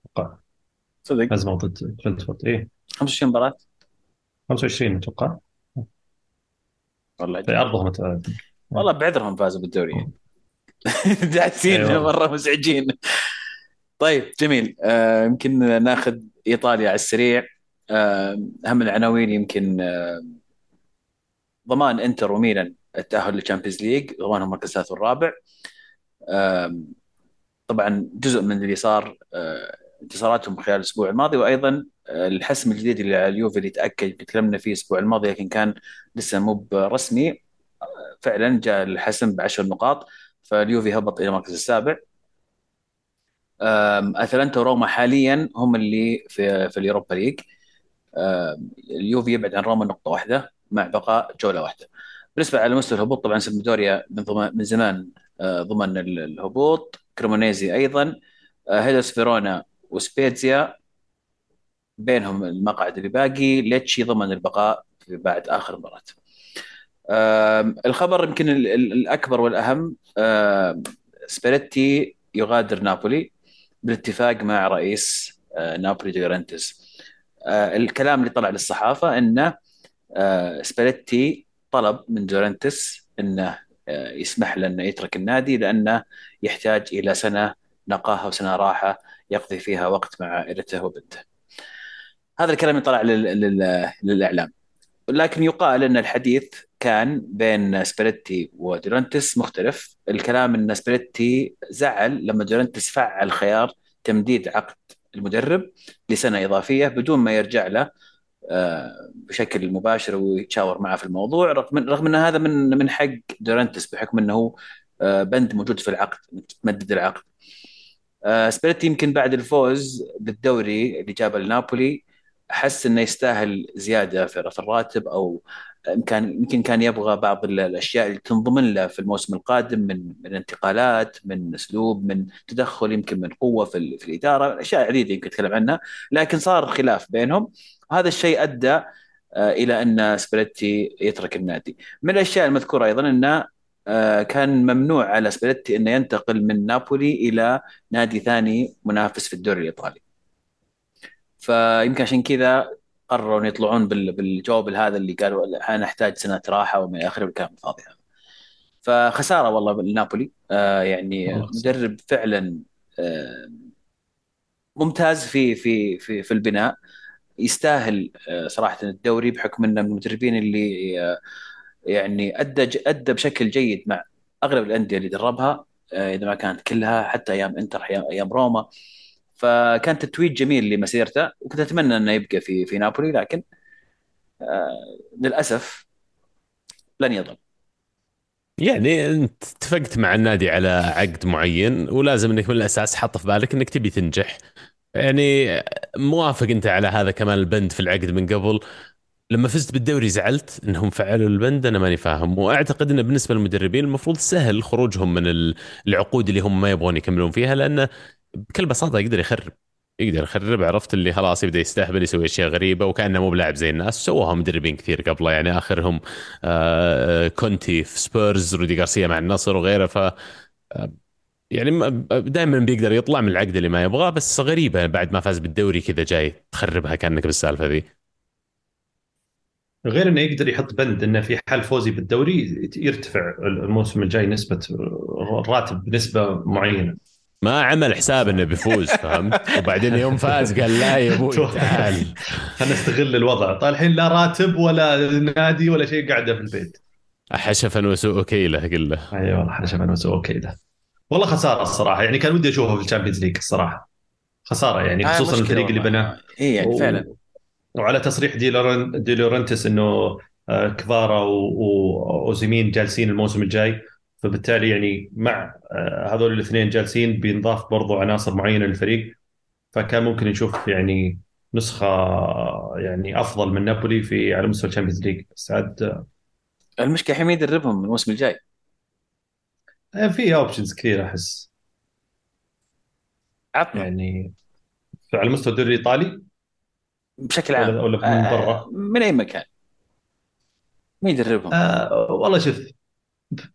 أتوقع. صدق؟ ازمه ضد برنتفورد اي 25 مباراة؟ 25 أتوقع. والله في ارضهم والله بعذرهم فازوا بالدوري. داعسين أيوة. مرة مزعجين. طيب جميل. آه يمكن ناخذ إيطاليا على السريع. آه اهم العناوين يمكن آه ضمان إنتر وميلان التأهل لل Champions League ضمانهم المركز الثالث والرابع طبعا جزء من اللي صار آه، انتصاراتهم خلال الأسبوع الماضي وأيضا آه، الحسم الجديد اللي على اليوفي اللي تأكد تكلمنا فيه الأسبوع الماضي لكن كان لسه مو رسمي فعلا جاء الحسم بعشر نقاط فاليوفي هبط إلى المركز السابع. أتلانتا وروما حاليا هم اللي في في اليوروبا ليج. اليوفي يبعد عن روما نقطة واحدة مع بقاء جوله واحدة. بالنسبة على مستوى الهبوط طبعا سمدوريا من من زمان آه، ضمن الهبوط. كريمونيزي أيضا آه، هيلاس فيرونا وسبيتزيا بينهم المقعد اللي باقي. ليتشي ضمن البقاء بعد آخر مباراة. الخبر يمكن الأكبر والأهم سباليتي يغادر نابولي بالاتفاق مع رئيس آه، نابولي دي لورنتس الكلام اللي طلع للصحافة إنه سباليتي طلب من دي لورنتس إنه آه، يسمح له إنه يترك النادي لأنه يحتاج إلى سنة نقاهة وسنة راحة يقضي فيها وقت مع عائلته وبنته. هذا الكلام يطلع للإعلام. لكن يقال إن الحديث كان بين سباليتي ودي لورنتس مختلف، الكلام إن سباليتي زعل لما دي لورنتس فعل خيار تمديد عقد المدرب لسنة إضافية بدون ما يرجع له آه، بشكل مباشر ويتشاور معه في الموضوع رغم رغم إن هذا من من حق دي لورنتس بحكم إنه آه، بند موجود في العقد تمدد العقد. آه، سباليتي يمكن بعد الفوز بالدوري اللي جابه لنابولي حس إنه يستاهل زيادة في الراتب أو كان يمكن كان يبغى بعض الأشياء اللي تنضمن له في الموسم القادم من من انتقالات من أسلوب من تدخل يمكن من قوة في, في الإدارة أشياء عديده يمكن نتكلم عنها لكن صار خلاف بينهم. هذا الشيء أدى آه، إلى أن سبريتي يترك النادي. من الأشياء المذكورة أيضا أنه آه، كان ممنوع على سبريتي أنه ينتقل من نابولي إلى نادي ثاني منافس في الدوري الإيطالي. فيمكن عشان كذا قرروا إن يطلعون بالجواب هذا اللي قالوا نحتاج سنة راحة إلى اخره الكلام الفاضي هذا. فخسارة والله لنابولي. آه يعني مدرب فعلا آه ممتاز في في في في البناء. يستاهل آه صراحة الدوري بحكم إنه من المدربين اللي آه يعني أدى أدى بشكل جيد مع أغلب الأندية اللي دربها آه، إذا ما كانت كلها حتى أيام إنتر أيام روما. فكان تتويج جميل لمسيرته وكنت أتمنى إنه يبقى في في نابولي لكن آه للأسف لن يظل. يعني أنت اتفقت مع النادي على عقد معين ولازم إنك من الأساس حاط في بالك إنك تبي تنجح. يعني موافق أنت على هذا كمان البند في العقد من قبل. لما فزت بالدوري زعلت إنهم فعلوا البند أنا ماني فاهم. وأعتقد انه بالنسبة للمدربين المفروض سهل خروجهم من العقود اللي هم ما يبغون يكملون فيها لأنه بكل بساطة يقدر يخرب يقدر يخرب عرفت؟ اللي خلاص يبدأ يستهبل يسوي أشياء غريبة وكأنه مو بلاعب زي الناس. سووها مدربين كثير قبله يعني آخرهم آه، كونتي في سبيرز رودي غارسيا مع النصر وغيره. ف آه، يعني دائما بيقدر يطلع من العقد اللي ما يبغاه بس غريبة بعد ما فاز بالدوري كذا جاي تخربها كأنك بالسالفة ذي. غير إنه يقدر يحط بند إنه في حال فوزي بالدوري يرتفع الموسم الجاي نسبة الراتب بنسبة معينة. ما عمل حساب إنه بيفوز فهمت؟ وبعدين يوم فاز قال لا يا أبوي تعال. نستغل الوضع. طيب الحين لا راتب ولا نادي ولا شيء قاعدة في البيت. حشفا وسوء كيله قل له اي والله حشفا وسوء كيله والله خسارة الصراحة يعني كان ودي أشوفه في ال Champions League الصراحة. خسارة يعني خصوصا الفريق اللي بناه. اي يعني فعلا. وعلى تصريح دي دي لورنتس إنه آه، كفارا وأوزيمين جالسين الموسم الجاي. فبالتالي يعني مع آه، هذول الاثنين جالسين بينضاف برضو عناصر معينة للفريق فكان ممكن نشوف يعني نسخة يعني أفضل من نابولي في على مستوى الشامبيونز ليج. بس عاد آه، المشكلة مين يدربهم الموسم الجاي. في options كثير أحس. عطنا. يعني على مستوى الدوري الإيطالي؟ بشكل عام ولا, من برا؟ آه من أي مكان؟ مين يدربهم؟ آه والله شوف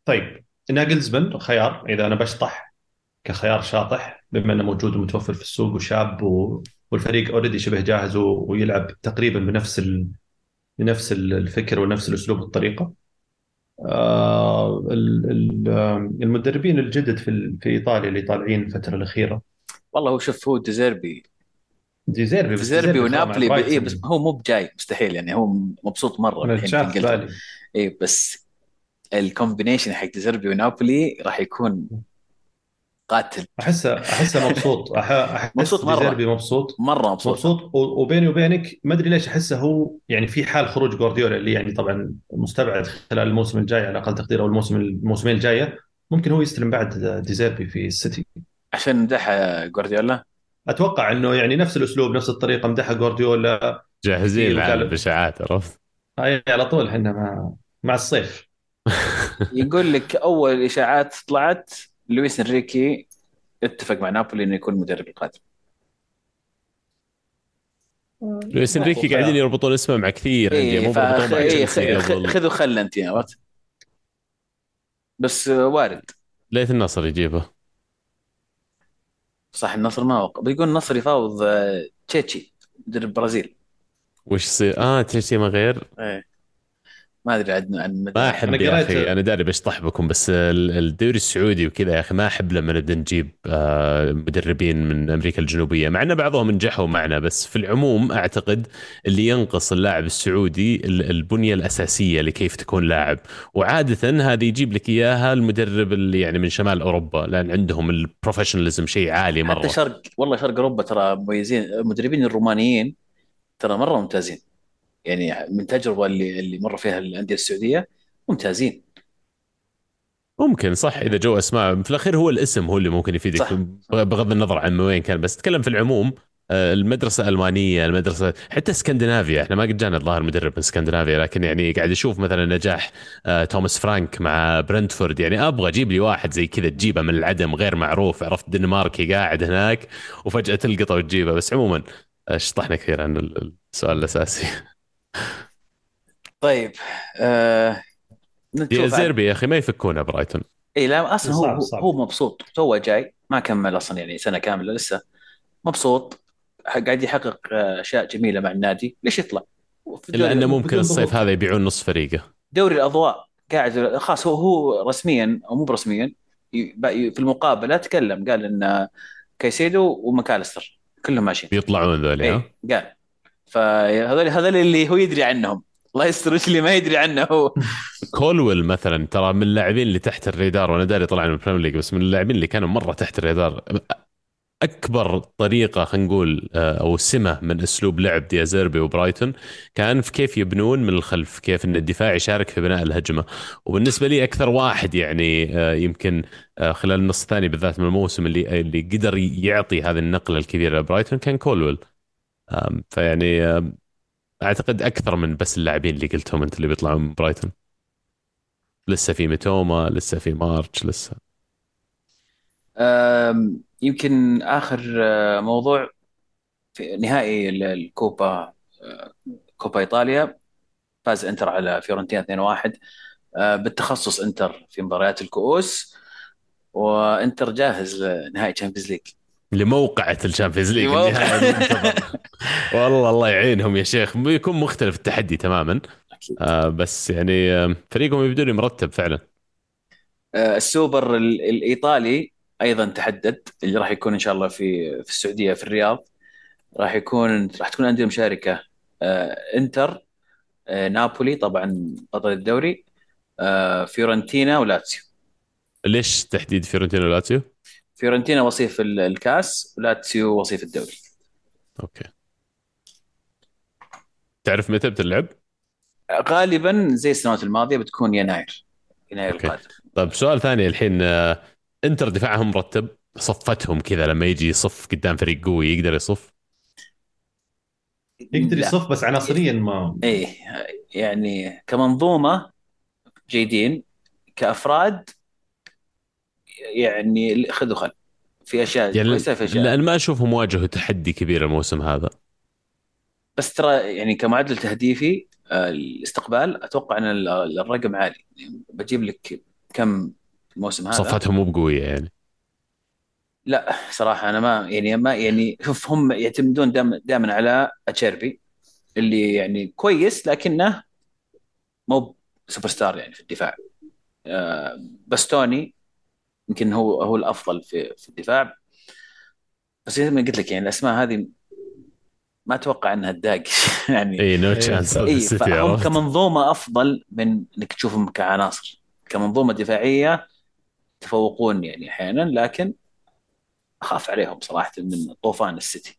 طيب ناجلزمان خيار. إذا أنا بشطح كخيار شاطح بما إنه موجود ومتوفر في السوق وشاب و... والفريق already شبه جاهز و... ويلعب تقريبا بنفس ال... بنفس الفكر ونفس الأسلوب والطريقة. آه المدربين الجدد في في إيطاليا اللي طالعين الفترة الأخيرة. والله هو شوف هو ديزيربي. ديزيربي بس ديزيربي ونابولي اي بس هو مو بجاي مستحيل يعني هو مبسوط مرة الحين في اي بس ال combination حق ديزيربي ونابولي راح يكون قاتل. احسه أحسه مبسوط. أحس مبسوط مرة. ديزيربي مبسوط. مرة مبسوط. مبسوط. وبيني وبينك ما أدري ليش أحسه هو يعني في حال خروج جوارديولا اللي يعني طبعا مستبعد خلال الموسم الجاي على أقل تقدير أو الموسم الموسمين الجاية ممكن هو يستلم بعد ديزيربي في السيتي. عشان مدح جوارديولا؟ أتوقع إنه يعني نفس الأسلوب نفس الطريقة مدحها جوارديولا. جاهزين العالم باشاعات عرفت؟ هاي على طول إحنا مع مع الصيف. يقول لك أول إشاعات طلعت لويس إنريكي اتفق مع نابولي إنه يكون المدرب القادم. لويس إنريكي قاعدين يربطون اسمه مع كثير إيه مو مع إيه خذوا خل أنت عرفت بس وارد. ليث النصر يجيبه. صح النصر ما وقع بيقول النصر يفاوض آه، تشيتشي مدرب البرازيل وش يصير؟ آه تشيتشي ما غير؟ إيه. ما أدري عن عن ما أحب يا أخي أنا داري بشطح بكم بس الدوري السعودي وكذا يا أخي ما أحب لما نبدأ نجيب آه، مدربين من أمريكا الجنوبية مع ان بعضهم نجحوا معنا بس في العموم أعتقد اللي ينقص اللاعب السعودي البنية الأساسية لكيف تكون لاعب. وعادة هذه يجيب لك إياها المدرب اللي يعني من شمال أوروبا لأن عندهم البروفيشناليزم شيء عالي مرة. حتى شرق والله شرق أوروبا ترى مميزين المدربين الرومانيين ترى مرة ممتازين. يعني من تجربة اللي اللي مر فيها الأندية السعودية ممتازين. ممكن صح إذا جو أسماء. في الأخير هو الاسم هو اللي ممكن يفيدك صح. بغض النظر عن وين كان. بس تكلم في العموم آه، المدرسة الالمانيه المدرسة حتى اسكندنافيا. إحنا ما قد جانا الظاهر مدرب من اسكندنافيا لكن يعني قاعد أشوف مثلا نجاح آه، توماس فرانك مع برنتفورد. يعني أبغى أجيب لي واحد زي كذا تجيبه من العدم غير معروف. عرفت دنماركي قاعد هناك وفجأة تلقطه وتجيبه. بس عموما آه، شطحنا كثير عن السؤال الأساسي. طيب آه دي زيربي يا أخي ما يفكونه برايتون اي لا أصلا هو صعب. صعب. هو مبسوط. تو جاي ما كمل أصلا يعني سنة كاملة لسه. مبسوط. قاعد يحقق أشياء جميلة مع النادي. ليش يطلع؟ إلا أنه ممكن الصيف هذا يبيعون نص فريقه. دوري الأضواء. قاعد خلاص هو هو رسميا أو مو برسميا في المقابله تكلم. قال إن كايسيدو وماكالستر كلهم ماشيين. بيطلعون ذولي إيه قال. فهذول هذول اللي هو يدري عنهم. الله يستر وش اللي ما يدري عنه هو. كولويل مثلا ترى من اللاعبين اللي تحت الريدار وأنا داري طلع من ال Premier League بس من اللاعبين اللي كانوا مرة تحت الريدار أكبر طريقة خلينا نقول آه، أو سمة من أسلوب لعب ديازيربي وبرايتون كان في كيف يبنون من الخلف كيف إن الدفاع يشارك في بناء الهجمة. وبالنسبة لي أكثر واحد يعني آه، يمكن آه، خلال النص الثاني بالذات من الموسم اللي اللي قدر يعطي هذه النقله الكبيره لبرايتون كان كولويل. فيعني أعتقد أكثر من بس اللاعبين اللي قلتهم أنت اللي بيطلعون من برايتون. لسه في ميتوما لسه في مارتش لسه. يمكن آخر آه، موضوع في نهائي الكوبا آه، كوبا إيطاليا. فاز إنتر على فيورنتينا 2-1 آه، بالتخصص إنتر في مباريات الكؤوس. وإنتر جاهز لنهائي Champions League لموقعة ال Champions League. والله الله يعينهم يا شيخ. بيكون مختلف التحدي تماما. أكيد. آه بس يعني آه، فريقهم يبدو لي مرتب فعلا. آه، السوبر ال- الإيطالي أيضا تحدد اللي راح يكون إن شاء الله في في السعودية في الرياض. راح يكون راح تكون انديه مشاركه آه، إنتر آه، نابولي طبعا بطل الدوري آه، فيورنتينا ولاتسيو. ليش تحديد فيورنتينا ولاتسيو؟ فيورنتينا وصيف ال- الكاس ولاتسيو وصيف الدوري. أوكي. تعرف متى بتلعب؟ غالبا زي السنوات الماضية بتكون يناير. يناير أوكي. القادم. طيب سؤال ثاني الحين آه، إنتر دفاعهم مرتب صفتهم كذا لما يجي يصف قدام فريق قوي يقدر يصف؟ يقدر. يصف بس عناصريا ما. إيه يعني كمنظومة جيدين كأفراد يعني خذ وخل. في أشياء يعني كويسة في أشياء. لأن ما أشوفهم واجهوا تحدي كبير الموسم هذا. بس ترى يعني كمعدل تهديفي آه، الاستقبال أتوقع إن ال- الرقم عالي. يعني بجيب لك كم الموسم هذا؟ صفاتهم مو بقوية يعني. لا صراحة أنا ما يعني ما يعني شوف هم يعتمدون دائما على أتشيربي اللي يعني كويس لكنه مو سوبر ستار يعني في الدفاع. آه، باستوني يمكن هو هو الأفضل في في الدفاع. بس زي ما قلت لك يعني الأسماء هذه ما أتوقع إنها تداقش يعني I know a. chance اي فهم؟ كمنظومة أفضل من إنك تشوفهم كعناصر كمنظومة دفاعية يتفوقون يعني أحيانا لكن أخاف عليهم صراحة من طوفان السيتي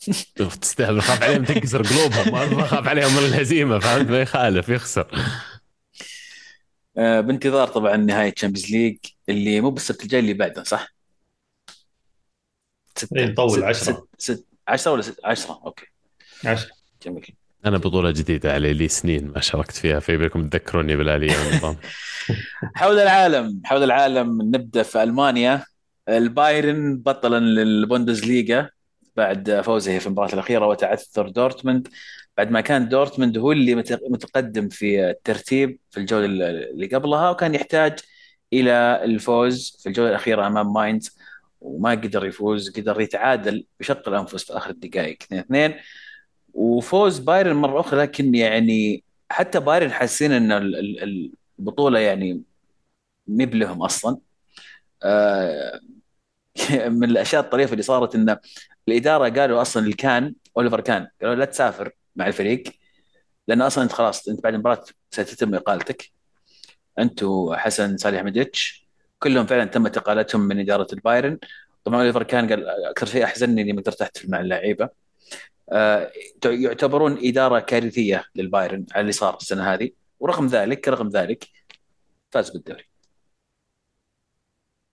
شوف تستاهل أخاف عليهم تنكسر قلوبهم ما أخاف عليهم من الهزيمة فهمت ما يخالف يخسر آه، بانتظار طبعا نهاية Champions League اللي مو بالسبت الجاي اللي بعده صح؟ ستة إيه، نطول ست- عشرة. ست- ست- عشرة ولا ست- عشرة. أوكي. عشان جميل. أنا بطولة جديدة علي لي سنين ما شاركت فيها فيبيكم تذكروني بالآلية والنظام. حول العالم حول العالم نبدأ في ألمانيا. البايرن بطلا للبوندسليغا بعد فوزه في المباراة الأخيرة وتعثر دورتموند. بعد ما كان دورتموند هو اللي مت- متقدم في الترتيب في الجولة اللي قبلها وكان يحتاج إلى الفوز في الجولة الأخيرة أمام ماينز. وما قدر يفوز قدر يتعادل بشق الأنفس في آخر الدقائق 2-2 وفوز بايرن مرة أخرى لكن يعني حتى بايرن حاسين إن ال- ال- البطولة يعني مب لهم أصلا. آه، من الأشياء الطريفة اللي صارت إن الإدارة قالوا أصلا الكان أوليفر كان قالوا لا تسافر مع الفريق لأن أصلا أنت خلاص أنت بعد المباراة ستتم إقالتك. انت وحسن صالح ميديتش كلهم فعلا تم اقالتهم من إدارة البايرن. طبعا اوليفر كان قال أكثر شيء أحزنني إني ما قدرت أحتفل مع اللعيبة. آه، يعتبرون إدارة كارثية للبايرن على اللي صار السنة هذه. ورغم ذلك رغم ذلك فاز بالدوري.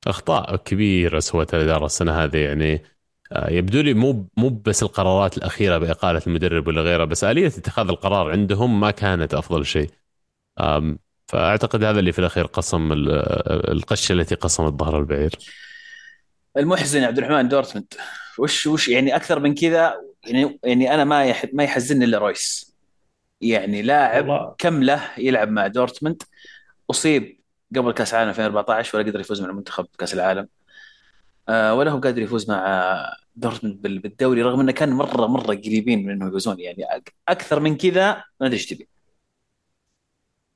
أخطاء كبيره سوتها الإدارة السنة هذه. يعني آه، يبدو لي مو مو بس القرارات الأخيرة بإقالة المدرب ولا غيره بس آلية اتخاذ القرار عندهم ما كانت أفضل شيء. فأعتقد هذا اللي في الأخير قسم ال- القشه التي قسمت ظهر البعير. المحزن يا عبد الرحمن دورتموند. وش وش يعني أكثر من كذا؟ يعني يعني أنا ما يح ما يحزنني إلا رويس. يعني لاعب والله. كم له يلعب مع دورتموند؟ أصيب قبل كأس العالم 2014 ولا قدر يفوز مع المنتخب بكاس العالم. آه ولا هو قادر يفوز مع دورتموند بال- بالدوري رغم إنه كان مره مرة قريبين من انه يفوزون. يعني أكثر من كذا ما أدري إيش تبي.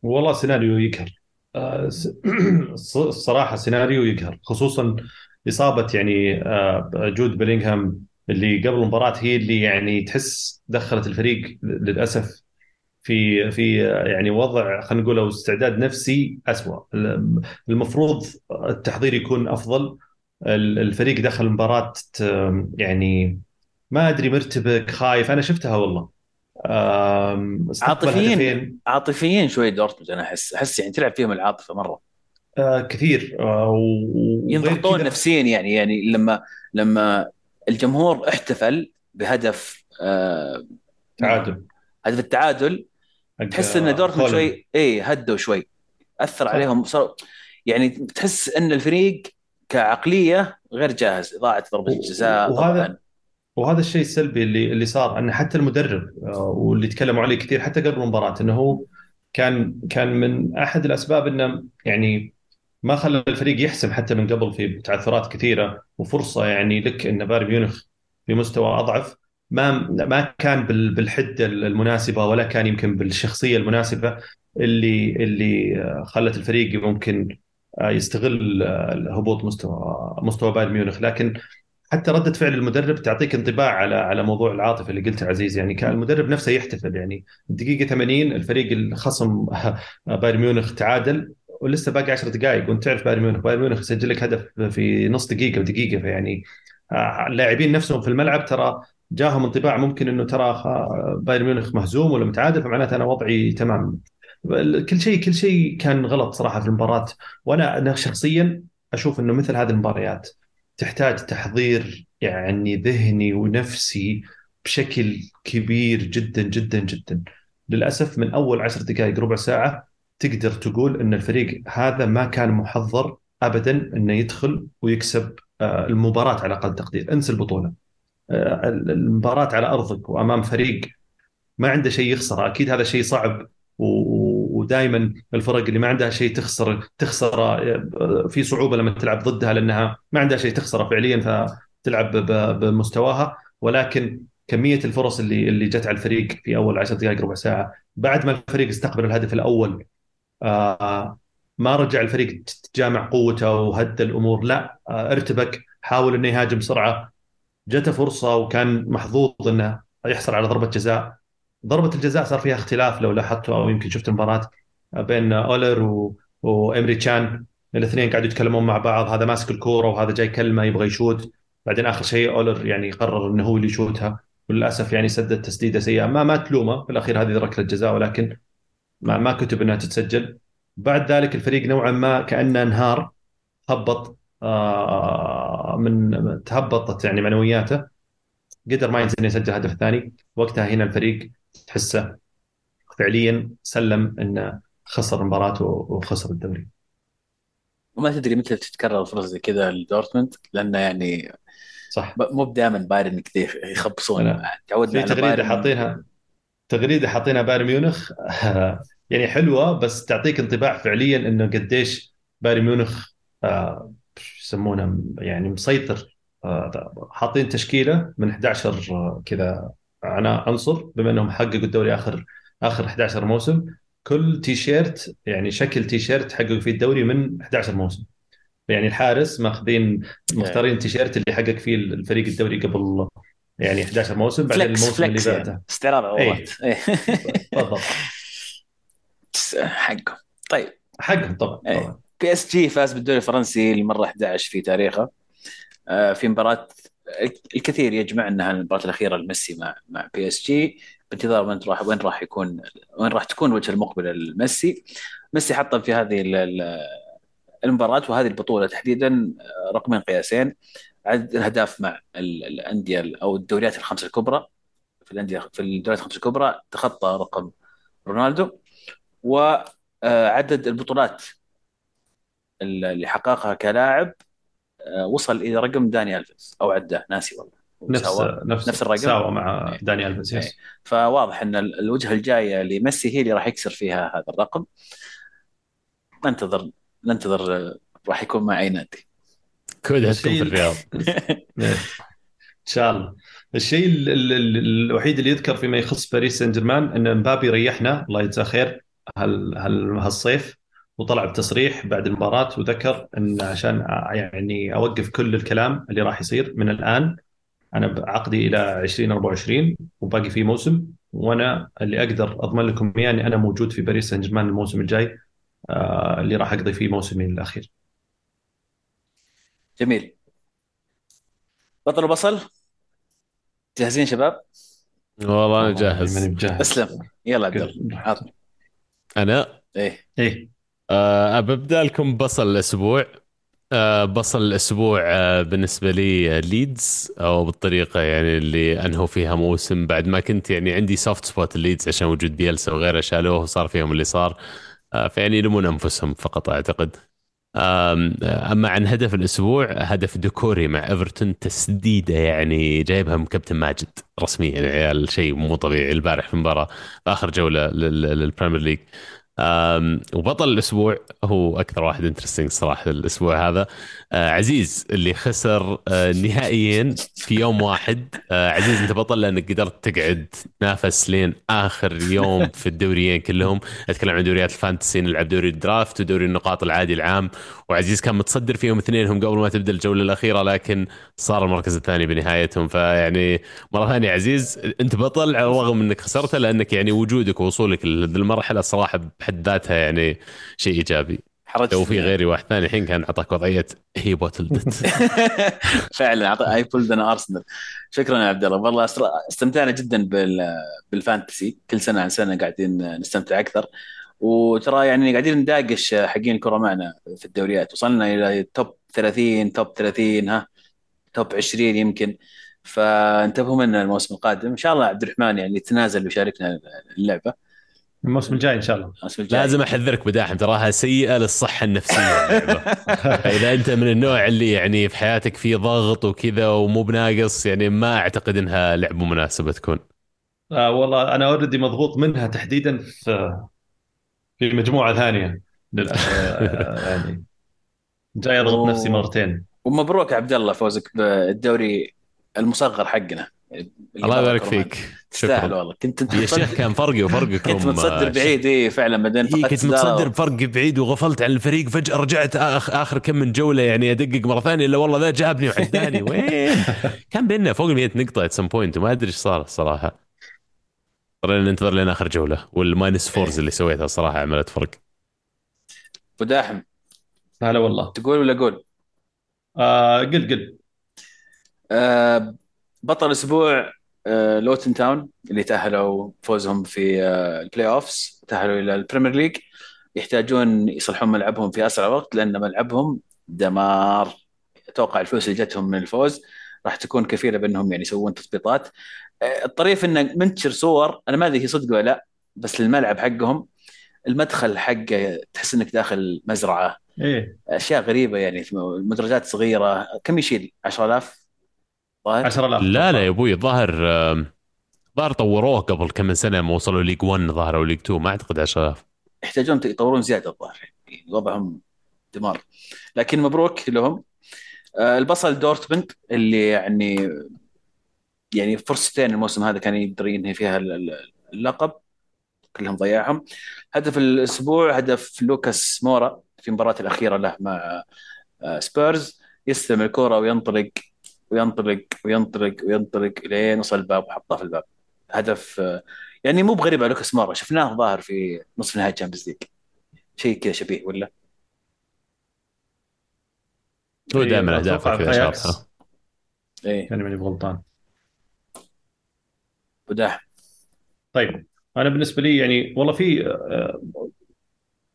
والله سيناريو يقهر. آه، الصراحه سيناريو يقهر خصوصا إصابة يعني آه، جود بلينغهام اللي قبل المباراة هي اللي يعني تحس دخلت الفريق للأسف في في آه، يعني وضع خلينا نقول أو استعداد نفسي اسوء المفروض التحضير يكون أفضل. ال- الفريق دخل المباراه يعني ما أدري مرتبك خايف. أنا شفتها والله. عاطفيين. هدفين. عاطفيين شوي دورتموند أنا احس أحس يعني تلعب فيهم العاطفة مرة. آه كثير. آه و- ينضغطون نفسيا يعني يعني لما لما الجمهور احتفل بهدف آه تعادل. هدف التعادل تحس إن دورتموند. شوي اي هدوا شوي. أثر صح. عليهم صار يعني تحس إن الفريق كعقلية غير جاهز ضاعت ضربة الجزاء وهذا- طبعا. وهذا الشيء السلبي اللي اللي صار أن حتى المدرب آه، واللي تكلموا عليه كثير حتى قبل المباراة إنه هو كان كان من أحد الأسباب إنه يعني ما خلى الفريق يحسم حتى من قبل في تعثرات كثيرة وفرصة يعني لك إن بايرن ميونخ في مستوى أضعف. ما ما كان بالحدة المناسبة ولا كان يمكن بالشخصية المناسبة اللي اللي خلت الفريق ممكن يستغل هبوط مستوى مستوى بايرن ميونخ. لكن حتى ردة فعل المدرب تعطيك انطباع على على موضوع العاطفة اللي قلته عزيز. يعني كان المدرب نفسه يحتفل. يعني الدقيقه 80 الفريق الخصم بايرن ميونخ تعادل ولسه باقي 10 دقائق وانت تعرف بايرن ميونخ. بايرن ميونخ يسجل لك هدف في نص دقيقة ودقيقة. فيعني آه، اللاعبين نفسهم في الملعب ترى جاهم انطباع. ممكن إنه ترى بايرن ميونخ مهزوم ولا متعادل فمعناته أنا وضعي تمام. كل شيء كل شيء كان غلط صراحة في المباراة. وأنا أنا شخصيا أشوف إنه مثل هذه المباريات. تحتاج تحضير يعني ذهني ونفسي بشكل كبير جدا جدا جدا. للأسف من أول عشر دقائق ربع ساعة تقدر تقول إن الفريق هذا ما كان محضر ابدا إنه يدخل ويكسب آه، المباراة على أقل تقدير. أنسى البطولة. آه، المباراة على أرضك وأمام فريق ما عنده شيء يخسره. أكيد هذا شيء صعب ودائما الفرق اللي ما عندها شيء تخسر تخسر آه، في صعوبة لما تلعب ضدها لأنها ما عندها شيء تخسره فعليا فتلعب بمستواها. ولكن كمية الفرص اللي اللي جت على الفريق في أول 10 دقائق ربع ساعة بعد ما الفريق استقبل الهدف الأول آه، ما رجع الفريق تجامع قوته وهدى الأمور. لا آه، ارتبك حاول إنه يهاجم بسرعة. جته فرصة وكان محظوظ إنه يحصل على ضربة جزاء. ضربة الجزاء صار فيها اختلاف لو لاحظتوا أو يمكن شفت المباراة بين أولر و... وامري تشان. الاثنين قاعدوا يتكلمون مع بعض هذا ماسك الكورة وهذا جاي كلمة يبغى يشوت. بعدين آخر شيء أولر يعني قرر إنه هو اللي يشوتها وللأسف يعني سدد تسديدة سيئة. ما ما تلومه في الأخير هذه ركله جزاء ولكن ما ما كتب إنها تتسجل. بعد ذلك الفريق نوعا ما كأنه انهار هبط آه من تهبطت يعني معنوياته. قدر ما ينزل يسجل هدف ثاني. وقتها هنا الفريق تحسه فعليا سلم إنه خسر مباراته وخسر الدوري. وما تدري متى تتكرر فرص زي كذا لدورتموند لأنه يعني صح. مو بدائما بايرن كذا يخبصون. تعودنا في تغريدة حاطينها تغريدة حاطينها بايرن ميونخ. يعني حلوة بس تعطيك انطباع فعليا إنه قديش بايرن ميونخ آه يسمونه يعني مسيطر. آه حاطين تشكيلة من 11 آه كذا أنا عنصر بما إنهم حققوا الدوري اخر آخر 11 موسم. كل تيشيرت يعني شكل تيشيرت حققوا فيه الدوري من 11 موسم. يعني الحارس ماخذين مختارين التيشيرت اللي حقق فيه الفريق الدوري قبل يعني 11 موسم بعدين الموسم اللي بعده. يعني. عروضات إيه. بالضبط. حقهم. طيب. حقهم طبعا طبعا. PSG فاز بالدوري الفرنسي للمره 11 في تاريخه. آه، في مباراة الكثير يجمع إنها المباراة الأخيرة لميسي مع مع PSG بانتظار وين راح وين راح يكون وين راح تكون الوجهة المقبلة لميسي. ميسي حطم في هذه المباراة وهذه البطولة تحديدا رقمين قياسين. عدد الاهداف مع الأندية أو الدوريات الخمسة الكبرى. في الانديه في الدوريات الخمسة الكبرى تخطى رقم رونالدو. وعدد البطولات اللي حققها كلاعب وصل إلى رقم داني الفيس أو عداه ناسي والله. نفس نفس, نفس الرقم؟ ساوى مع إيه. داني الفيس yes. إيه. فواضح إن الوجهه الجايه لميسي هي اللي راح يكسر فيها هذا الرقم. ننتظر ننتظر آه، راح يكون مع اي نادي. كود هتكون في الرياض. إن شاء الله. الشيء الوحيد اللي يذكر فيما يخص باريس سان جيرمان إن مبابي ريحنا الله يجزاه خير هال هالصيف. وطلع بتصريح بعد المباراة وذكر إن عشان يعني أوقف كل الكلام اللي راح يصير من الآن أنا عقدي إلى 2024 وباقي في موسم وأنا اللي أقدر أضمن لكم إياه إني أنا موجود في باريس سان جيرمان الموسم الجاي اللي راح أقضي فيه موسمي الأخير. جميل. بطل وبصل جاهزين شباب؟ والله أنا جاهز. ماني بجاهز. أسلم. يلا عبد الله. أنا؟ إيه. إيه. أه ببدأ لكم بصل الأسبوع. أه بصل الأسبوع أه بالنسبة لي ليدز أو بالطريقة يعني اللي انهوا فيها موسم. بعد ما كنت يعني عندي soft spot لليدز عشان وجود بيلسا وغيره شالوه وصار فيهم اللي صار. فيعني يلمون أنفسهم فقط أعتقد. أما عن هدف الأسبوع هدف ديكوري مع إيفرتون تسديدة يعني جايبها من كابتن ماجد رسميا. يعني عيال شيء مو طبيعي. البارح في مباراة في آخر جولة لل Premier League وبطل الأسبوع هو أكثر واحد interesting صراحة الأسبوع هذا. آه، عزيز اللي خسر آه، نهائيين في يوم واحد. آه، عزيز أنت بطل لأنك قدرت تقعد تنافس لين آخر يوم في الدوريين كلهم. أتكلم عن دوريات ال fantasy نلعب دوري ال draft ودوري النقاط العادي العام. وعزيز كان متصدر فيهم اثنينهم قبل ما تبدأ الجولة الأخيرة لكن صار المركز الثاني بنهايتهم. فيعني مرة ثانية عزيز أنت بطل على الرغم إنك خسرتها لأنك يعني وجودك ووصولك للمرحله الصراحه بحد ذاتها يعني شيء إيجابي. حرجت لو في غيري واحد ثاني الحين كان أعطاك وضعية he bottled it فعلا أعط- I pulled an Arsenal شكرا يا عبد الله. والله استمتعنا جدا بال بال fantasy. كل سنة عن سنة قاعدين نستمتع أكثر. وترى يعني قاعدين نداقش حقين الكره معنا في الدوريات. وصلنا إلى top 30 top 30 ها top 20 يمكن. فانتبهوا منا الموسم القادم. إن شاء الله عبد الرحمن يعني يتنازل ويشاركنا اللعبة. الموسم الجاي إن شاء الله الموسم الجاي لازم أحذرك بداحم تراها سيئة للصحة النفسية اللعبة. فاذا أنت من النوع اللي يعني في حياتك في ضغط وكذا ومو بناقص يعني ما أعتقد إنها لعبه مناسبة تكون آه والله أنا أوريدي مضغوط منها تحديدا في في مجموعة ثانية للأسف آه، يعني جاي أضغط أوه. نفسي مرتين ومبروك يا عبد الله فوزك بالدوري المصغر حقنا الله يبارك. فيك تستاهل والله. كنت انت يا شيخ متصدر كان فرقي وفرقكم كنت متصدر آه، بعيد اي فعلا بعدين إيه فقدت كنت. متصدر بفرق بعيد وغفلت عن الفريق فجأة رجعت آخ آخر كم من جولة يعني أدقق مرة ثانية إلا والله ذا جابني وعداني. وين؟ كان بيننا فوق ال 100 نقطة at some point وما أدري إيش صار الصراحة. اضطرينا ننتظر لين آخر جولة وال minus fours اللي سويتها الصراحة عملت فرق. أبو داحم. هلا والله. تقول ولا أقول؟ آه قل قل. آه بطل أسبوع لوتن تاون اللي تأهلوا فوزهم في آه ال playoffs تأهلوا إلى ال Premier League يحتاجون يصلحون ملعبهم في أسرع وقت لأن ملعبهم دمار. أتوقع الفلوس اللي جتهم من الفوز راح تكون كفيلة بأنهم يعني يسوون تثبيطات. آه الطريف إنه منتشر صور أنا ما أدري هي صدق ولا لا بس الملعب حقهم المدخل حقه تحس إنك داخل مزرعة. إيه. أشياء غريبة يعني مدرجات صغيرة كم يشيل؟ 10000 ظاهر 10000 لا لا يا أبوي الظاهر آم، ظاهر طوروه قبل كم من سنة ما وصلوا League 1 ظهر أو League 2 ما أعتقد 10000 يحتاجون يطورون زيادة الظاهر يعني وضعهم دمار. لكن مبروك لهم. آه، البصل دورتموند اللي يعني يعني فرصتين الموسم هذا كان يقدر ينهي فيها ال- ال- اللقب. كلهم ضيعهم. هدف الأسبوع هدف لوكاس مورا في المباراة الأخيرة له مع آه، سبيرز. يستلم الكره وينطلق وينطلق وينطلق وينطلق لين وصل الباب وحطها في الباب. هدف يعني مو بغريب على لوكاس مورا شفناه ظاهر في نصف نهائي Champions League شيء كذا شبيه ولا؟ هو إيه، دائما في كذا. شاطحة. إيه. يعني ماني غلطان وداح طيب أنا بالنسبة لي يعني والله في آه،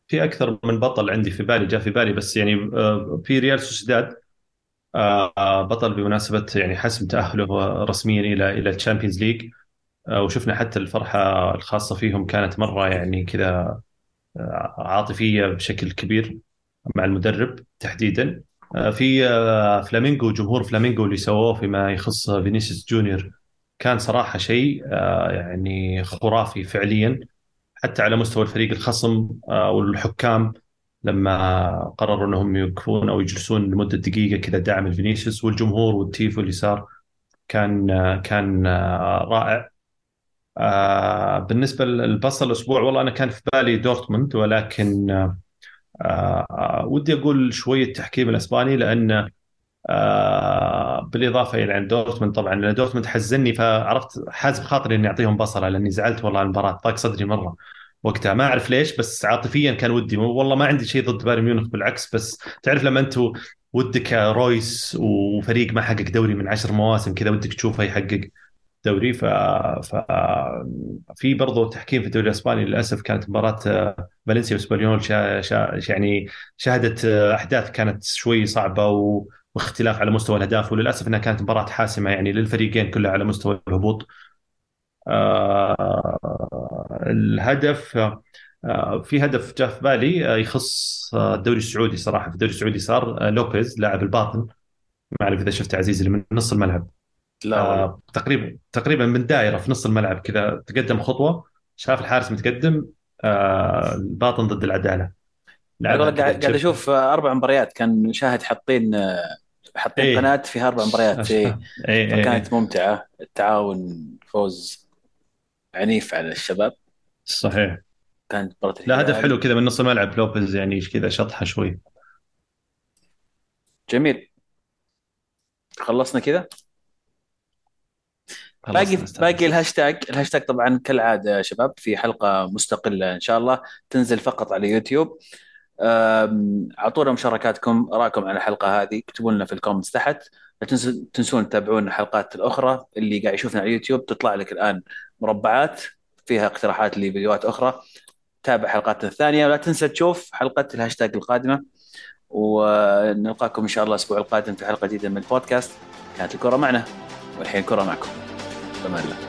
في أكثر من بطل عندي في بالي جاء في بالي بس يعني آه، في ريال سوسيداد. بطل بمناسبة يعني حسم تأهله رسميا إلى إلى ال Champions League آه، وشفنا حتى الفرحة الخاصة فيهم كانت مرة يعني كذا آه، عاطفية بشكل كبير مع المدرب تحديدا. آه، في آه، فلامينغو جمهور فلامينغو اللي سووه فيما يخص فينيسيوس جونيور كان صراحة شيء آه، يعني خرافي فعليا حتى على مستوى الفريق الخصم آه، والحكام. لما قرروا إنهم يوقفون أو يجلسون لمدة دقيقة كذا دعم الفينيسيوس والجمهور والتيفو اللي صار كان كان آه، رائع. آه، بالنسبة للبصل الأسبوع والله أنا كان في بالي دورتموند ولكن آه، ودي أقول شوية التحكيم الأسباني لأن بالإضافة إلى عن دورتموند طبعا لأن دورتموند حزني فعرفت حازم خاطري إني أعطيهم بصله لأني زعلت والله على المباراة ضاق صدري مرة. وقتها. ما أعرف ليش بس عاطفيا كان ودي. والله ما عندي شيء ضد بايرن ميونخ بالعكس. بس تعرف لما أنتم ودك رويس وفريق ما حقق دوري من عشر مواسم كذا ودك تشوفه يحقق دوري. ف... ف في برضو تحكيم في الدوري الإسباني للأسف كانت مباراة آه، فالنسيا وإسبانيول شا... شا... يعني شهدت آه، أحداث كانت شوي صعبة و... واختلاف على مستوى الأهداف. وللأسف إنها كانت مباراة حاسمة يعني للفريقين كلها على مستوى الهبوط. الهدف آه في هدف جاء في بالي آه يخص آه، الدوري السعودي صراحة. في الدوري السعودي صار لوبيز لاعب الباطن. ما أعرف إذا شفت عزيز اللي من نص الملعب. لا آه تقريبا تقريبا من دائرة في نص الملعب كذا تقدم خطوة شاف الحارس متقدم آه، الباطن ضد العدالة. قاعد قاعد أشوف أربع مباريات. كان شاهد حاطين حاطين إيه. قناه فيها أربع مباريات. إيه. إيه إيه فكانت ممتعة. التعاون فوز عنيف على الشباب. صحيح. كانت مباراة لا هدف. حلو كذا من نص الملعب. لوبيز يعني كذا شطحة شوي. جميل. خلصنا كذا؟ باقي. باقي الهاشتاج. الهاشتاج طبعا كالعادة يا شباب في حلقة مستقلة إن شاء الله تنزل فقط على يوتيوب. اعطونا مشاركاتكم ارائكم عن الحلقة هذه اكتبوا لنا في ال comments تحت. لا تنسون تتابعون الحلقات الأخرى اللي قاعد يشوفنا على اليوتيوب تطلع لك الآن مربعات. فيها اقتراحات لفيديوهات أخرى. تابع حلقاتنا الثانية. ولا تنسى تشوف حلقة الهاشتاج القادمة. ونلقاكم إن شاء الله الأسبوع القادم في حلقة جديدة من البودكاست. كانت الكرة معنا والحين الكرة معكم. تمام. الله